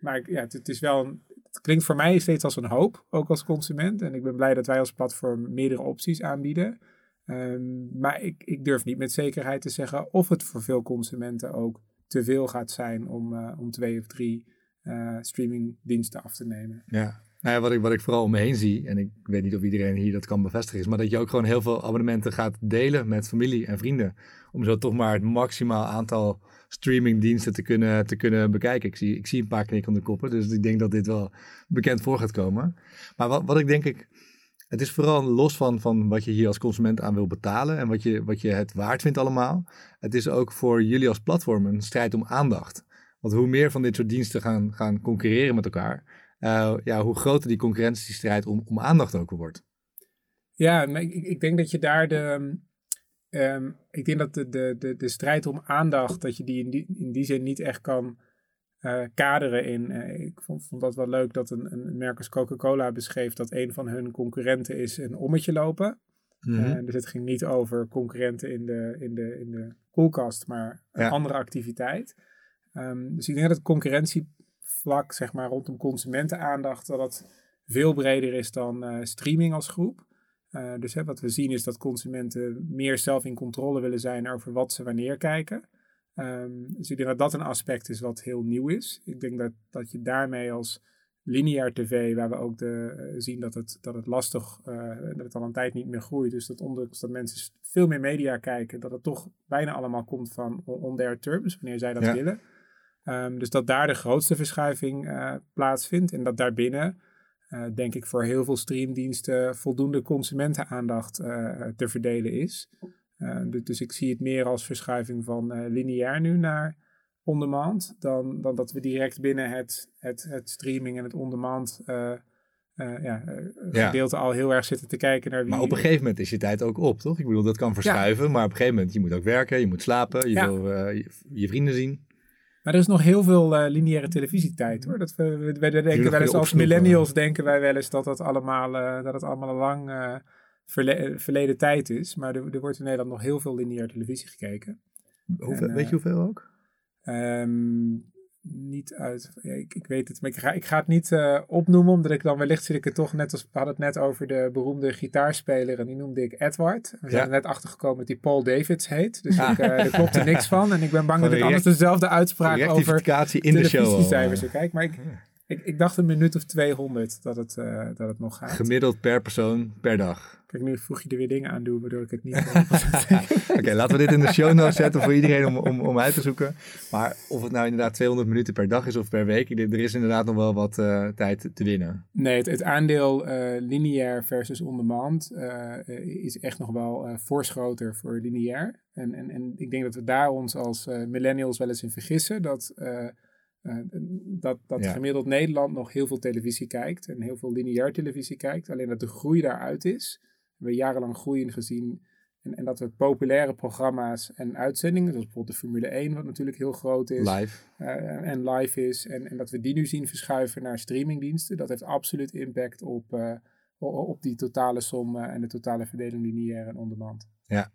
maar ja, het, het, is wel een, het klinkt voor mij steeds als een hoop, ook als consument. En ik ben blij dat wij als platform meerdere opties aanbieden. Um, maar ik, ik, durf niet met zekerheid te zeggen of het voor veel consumenten ook te veel gaat zijn om, uh, om twee of drie uh, streamingdiensten af te nemen. Ja. Nou ja, wat, ik, wat ik vooral om me heen zie, en ik weet niet of iedereen hier dat kan bevestigen, is maar dat je ook gewoon heel veel abonnementen gaat delen met familie en vrienden. Om zo toch maar het maximaal aantal streamingdiensten te kunnen, te kunnen bekijken. Ik zie, ik zie een paar knikken om de koppen, dus ik denk dat dit wel bekend voor gaat komen. Maar wat, wat ik denk ik, het is vooral los van, van wat je hier als consument aan wil betalen en wat je, wat je het waard vindt allemaal. Het is ook voor jullie als platform een strijd om aandacht. Want hoe meer van dit soort diensten gaan, gaan concurreren met elkaar, uh, ja, hoe groter die concurrentiestrijd om, om aandacht ook wordt. Ja, ik, ik denk dat je daar de. Um, ik denk dat de, de, de, de strijd om aandacht, dat je die in die, in die zin niet echt kan uh, kaderen in. Uh, ik vond, vond, dat wel leuk dat een, een merk als Coca-Cola beschreef dat een van hun concurrenten is een ommetje lopen. Mm -hmm. dus het ging niet over concurrenten in de, in de, in de koelkast, maar een ja. andere activiteit. Um, dus ik denk dat het concurrentievlak, zeg maar, rondom consumentenaandacht, dat dat veel breder is dan streaming als groep. Uh, dus hè, wat we zien is dat consumenten meer zelf in controle willen zijn over wat ze wanneer kijken. Um, dus ik denk dat dat een aspect is wat heel nieuw is. Ik denk dat, dat je daarmee als lineair tv, waar we ook de, uh, zien dat het, dat het lastig, uh, dat het al een tijd niet meer groeit. Dus dat ondanks dat mensen veel meer media kijken, dat het toch bijna allemaal komt van on their terms, wanneer zij dat ja. willen. Um, dus dat daar de grootste verschuiving uh, plaatsvindt en dat daarbinnen, denk ik, voor heel veel streamdiensten voldoende consumentenaandacht te verdelen is. Dus, dus, ik zie het meer als verschuiving van lineair nu naar on-demand, dan, dan dat we direct binnen het, het, het streaming en het on-demand ja, gedeelte ja. al heel erg zitten te kijken naar wie... Maar op een gegeven moment is je tijd ook op, toch? Ik bedoel, dat kan verschuiven, ja. maar op een gegeven moment, je moet ook werken, je moet slapen, je ja. wil je, je vrienden zien. Maar er is nog heel veel lineaire televisietijd hoor. Dat we, we, we denken wel eens als millennials denken wij wel eens dat het allemaal, dat het allemaal lang verle verleden tijd is. Maar er, er, wordt in Nederland nog heel veel lineaire televisie gekeken. Hoeveel, en, weet je hoeveel ook? Um, niet uit. Ja, ik, ik, weet het, maar ik ga, ik ga het niet uh, opnoemen, omdat ik dan wellicht zit ik er toch net als. We hadden het net over de beroemde gitaarspeler en die noemde ik Edward. We zijn ja. er net achtergekomen dat die Paul Davids heet. Dus ja. ik, uh, daar klopt er niks van. En ik ben bang dat ik anders dezelfde uitspraak over in de show. kijk. Maar ik, ik, ik, dacht een minuut of 200 dat het, uh, dat het nog gaat. Gemiddeld per persoon per dag. Kijk, nu vroeg je er weer dingen aan doen, waardoor ik het niet... Oké, okay, laten we dit in de show notes zetten voor iedereen om, om, om uit te zoeken. Maar of het nou inderdaad 200 minuten per dag is of per week, er is inderdaad nog wel wat uh, tijd te winnen. Nee, het, het aandeel uh, lineair versus on-demand uh, is echt nog wel fors groter voor lineair. En, en, en ik denk dat we daar ons als millennials wel eens in vergissen, dat... Uh, dat dat ja. gemiddeld Nederland nog heel veel televisie kijkt en heel veel lineair televisie kijkt. Alleen dat de groei daaruit is. We hebben jarenlang groeien gezien. En, en dat we populaire programma's en uitzendingen, zoals bijvoorbeeld de Formule 1, wat natuurlijk heel groot is. Live. Uh, en live is. En, en dat we die nu zien verschuiven naar streamingdiensten. Dat heeft absoluut impact op, uh, op die totale som en de totale verdeling lineair en on-demand. Ja,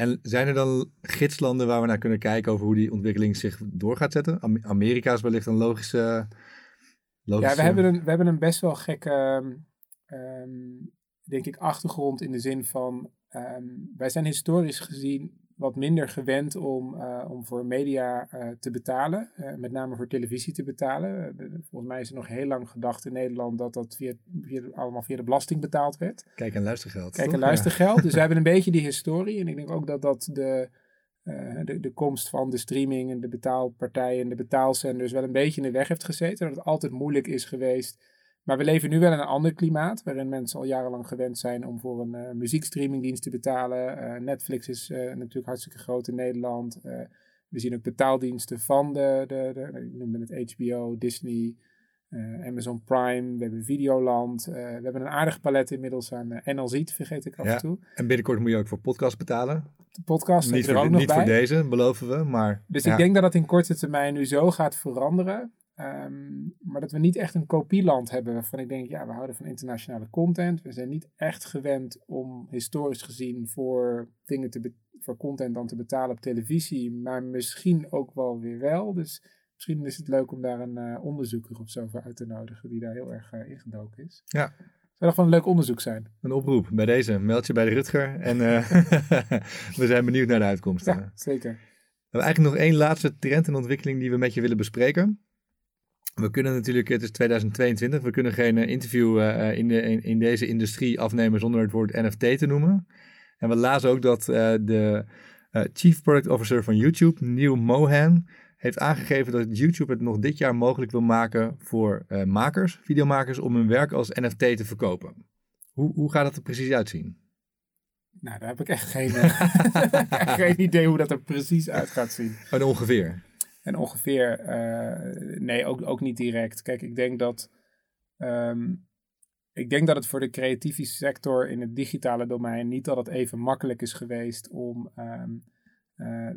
en zijn er dan gidslanden waar we naar kunnen kijken over hoe die ontwikkeling zich door gaat zetten? Amerika is wellicht een logische. logische... Ja, we hebben, een, we hebben een best wel gekke, um, denk ik, achtergrond in de zin van. Um, wij zijn historisch gezien wat minder gewend om, uh, om voor media uh, te betalen, uh, met name voor televisie te betalen. volgens mij is er nog heel lang gedacht in Nederland dat dat via, via, allemaal via de belasting betaald werd. Kijk en luistergeld. Kijk en luistergeld. Ja. Dus we hebben een beetje die historie. En ik denk ook dat dat de, de, de komst van de streaming en de betaalpartijen en de betaalzenders wel een beetje in de weg heeft gezeten. Dat het altijd moeilijk is geweest maar we leven nu wel in een ander klimaat, waarin mensen al jarenlang gewend zijn om voor een uh, muziekstreamingdienst te betalen. Uh, Netflix is uh, natuurlijk hartstikke groot in Nederland. we zien ook betaaldiensten van de, de, de ik noemde het HBO, Disney, Amazon Prime. We hebben Videoland. we hebben een aardig palet inmiddels aan NLZ, vergeet ik af en toe. En binnenkort moet je ook voor podcast betalen. De podcast niet er voor, ook nog niet bij. voor deze, beloven we. Maar, dus ja. ik denk dat dat in korte termijn nu zo gaat veranderen. Um, maar dat we niet echt een kopieland hebben waarvan ik denk, ja, we houden van internationale content. We zijn niet echt gewend om historisch gezien voor dingen te voor content dan te betalen op televisie, maar misschien ook wel weer wel. Dus misschien is het leuk om daar een uh, onderzoeker of zo voor uit te nodigen die daar heel erg uh, ingedoken is. Ja. Zou dat van een leuk onderzoek zijn? Een oproep bij deze. Meld je bij de Rutger en uh, we zijn benieuwd naar de uitkomsten. Ja, zeker. We hebben eigenlijk nog één laatste trend en ontwikkeling die we met je willen bespreken. We kunnen natuurlijk, het is 2022, we kunnen geen interview in, de, in, in, deze industrie afnemen zonder het woord NFT te noemen. En we lazen ook dat de Chief Product Officer van YouTube, Neil Mohan, heeft aangegeven dat YouTube het nog dit jaar mogelijk wil maken voor makers, videomakers, om hun werk als NFT te verkopen. Hoe, hoe gaat dat er precies uitzien? Nou, daar heb ik echt geen, geen idee hoe dat er precies uit gaat zien. En ongeveer? En ongeveer, uh, nee, ook, ook niet direct. Kijk, ik denk dat, um, ik denk dat het voor de creatieve sector in het digitale domein niet altijd even makkelijk is geweest om, um, uh,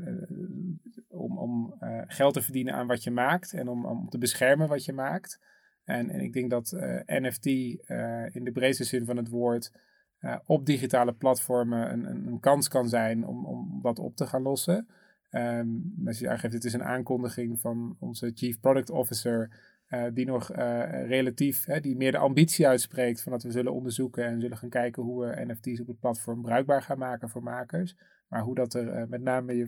om, om uh, geld te verdienen aan wat je maakt en om, om te beschermen wat je maakt. En, en ik denk dat NFT in de breedste zin van het woord op digitale platformen een, een, een, kans kan zijn om, om dat op te gaan lossen. Um, als je aangeeft, het is een aankondiging van onze Chief Product Officer, uh, die nog uh, relatief, hè, die meer de ambitie uitspreekt van dat we zullen onderzoeken en zullen gaan kijken hoe we NFT's op het platform bruikbaar gaan maken voor makers. Maar hoe dat er uh, met name je,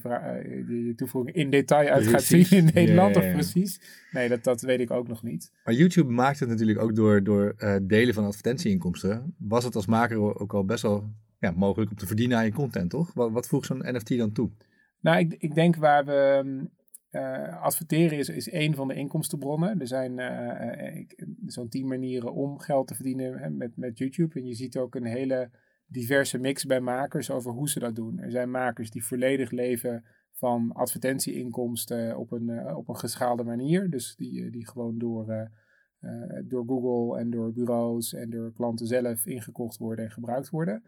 je, je, toevoeging in detail uit gaat zien in Nederland, of precies. Nee, dat, dat weet ik ook nog niet. Maar YouTube maakt het natuurlijk ook door, door delen van advertentieinkomsten. Was het als maker ook al best wel ja, mogelijk om te verdienen aan je content, toch? Wat, wat voegt zo'n NFT dan toe? Nou, ik, ik denk waar we uh, adverteren is, is één van de inkomstenbronnen. Er zijn uh, zo'n tien manieren om geld te verdienen hè, met, met YouTube. En je ziet ook een hele diverse mix bij makers over hoe ze dat doen. Er zijn makers die volledig leven van advertentieinkomsten op een, op een geschaalde manier. Dus die, die gewoon door, door Google en door bureaus en door klanten zelf ingekocht worden en gebruikt worden.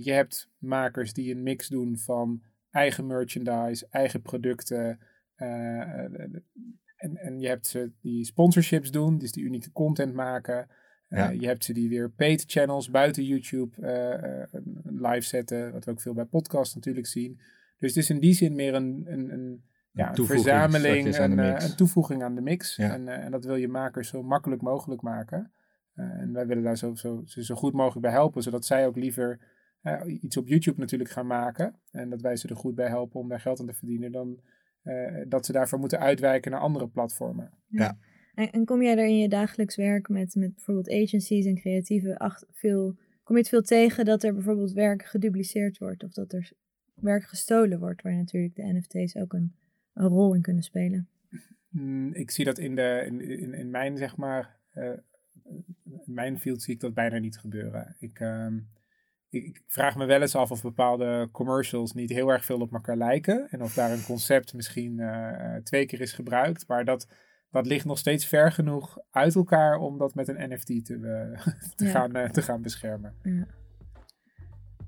je hebt makers die een mix doen van eigen merchandise, eigen producten. Uh, en, en je hebt ze die sponsorships doen, dus die unieke content maken. Uh, Je hebt ze die weer paid channels buiten YouTube live zetten, wat we ook veel bij podcasts natuurlijk zien. Dus het is in die zin meer een, een, een, ja, een verzameling, een, een, toevoeging aan de mix. En, en, dat wil je makers zo makkelijk mogelijk maken. en wij willen daar zo, zo, zo goed mogelijk bij helpen, zodat zij ook liever uh, iets op YouTube natuurlijk gaan maken. En dat wij ze er goed bij helpen om daar geld aan te verdienen. Dan uh, dat ze daarvoor moeten uitwijken naar andere platformen. Ja. En, en, kom jij er in je dagelijks werk met, met bijvoorbeeld agencies en creatieve acht, veel, kom je het veel tegen dat er bijvoorbeeld werk gedupliceerd wordt of dat er werk gestolen wordt, waar natuurlijk de NFT's ook een, een rol in kunnen spelen? Mm, ik zie dat in, de, in, in, in mijn, zeg maar, uh, in mijn field zie ik dat bijna niet gebeuren. Ik, uh, ik vraag me wel eens af of bepaalde commercials niet heel erg veel op elkaar lijken. En of daar een concept misschien uh, twee keer is gebruikt. Maar dat, dat ligt nog steeds ver genoeg uit elkaar om dat met een NFT te, uh, te, gaan, uh, te gaan beschermen. Ja.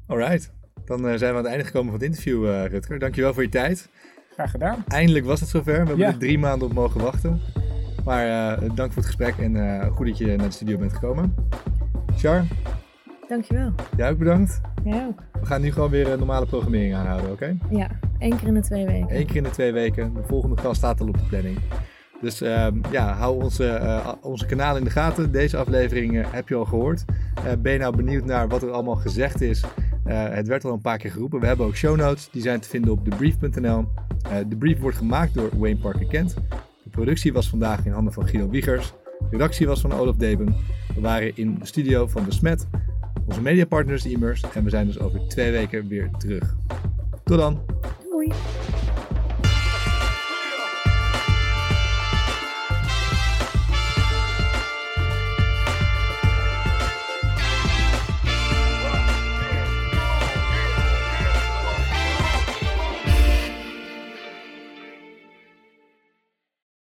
Alright, dan zijn we aan het einde gekomen van het interview, Rutger. Dankjewel voor je tijd. Graag gedaan. Eindelijk was het zover. We hebben er drie maanden op mogen wachten. Maar dank voor het gesprek en goed dat je naar de studio bent gekomen. Char, Dankjewel. Jij ook bedankt. Jij ook. We gaan nu gewoon weer een normale programmering aanhouden, oké? Ja, één keer in de twee weken. Eén keer in de twee weken. De volgende gast staat al op de planning. Dus uh, ja, hou onze, uh, onze kanaal in de gaten. Deze aflevering uh, heb je al gehoord. Eh, ben je nou benieuwd naar wat er allemaal gezegd is? het werd al een paar keer geroepen. We hebben ook show notes. Die zijn te vinden op thebrief.nl. de brief wordt gemaakt door Wayne Parker Kent. De productie was vandaag in handen van Guido Wiegers. De redactie was van Olaf Deben. We waren in de studio van De Smet onze mediapartners is Immers en we zijn dus over twee weken weer terug. Tot dan. Doei.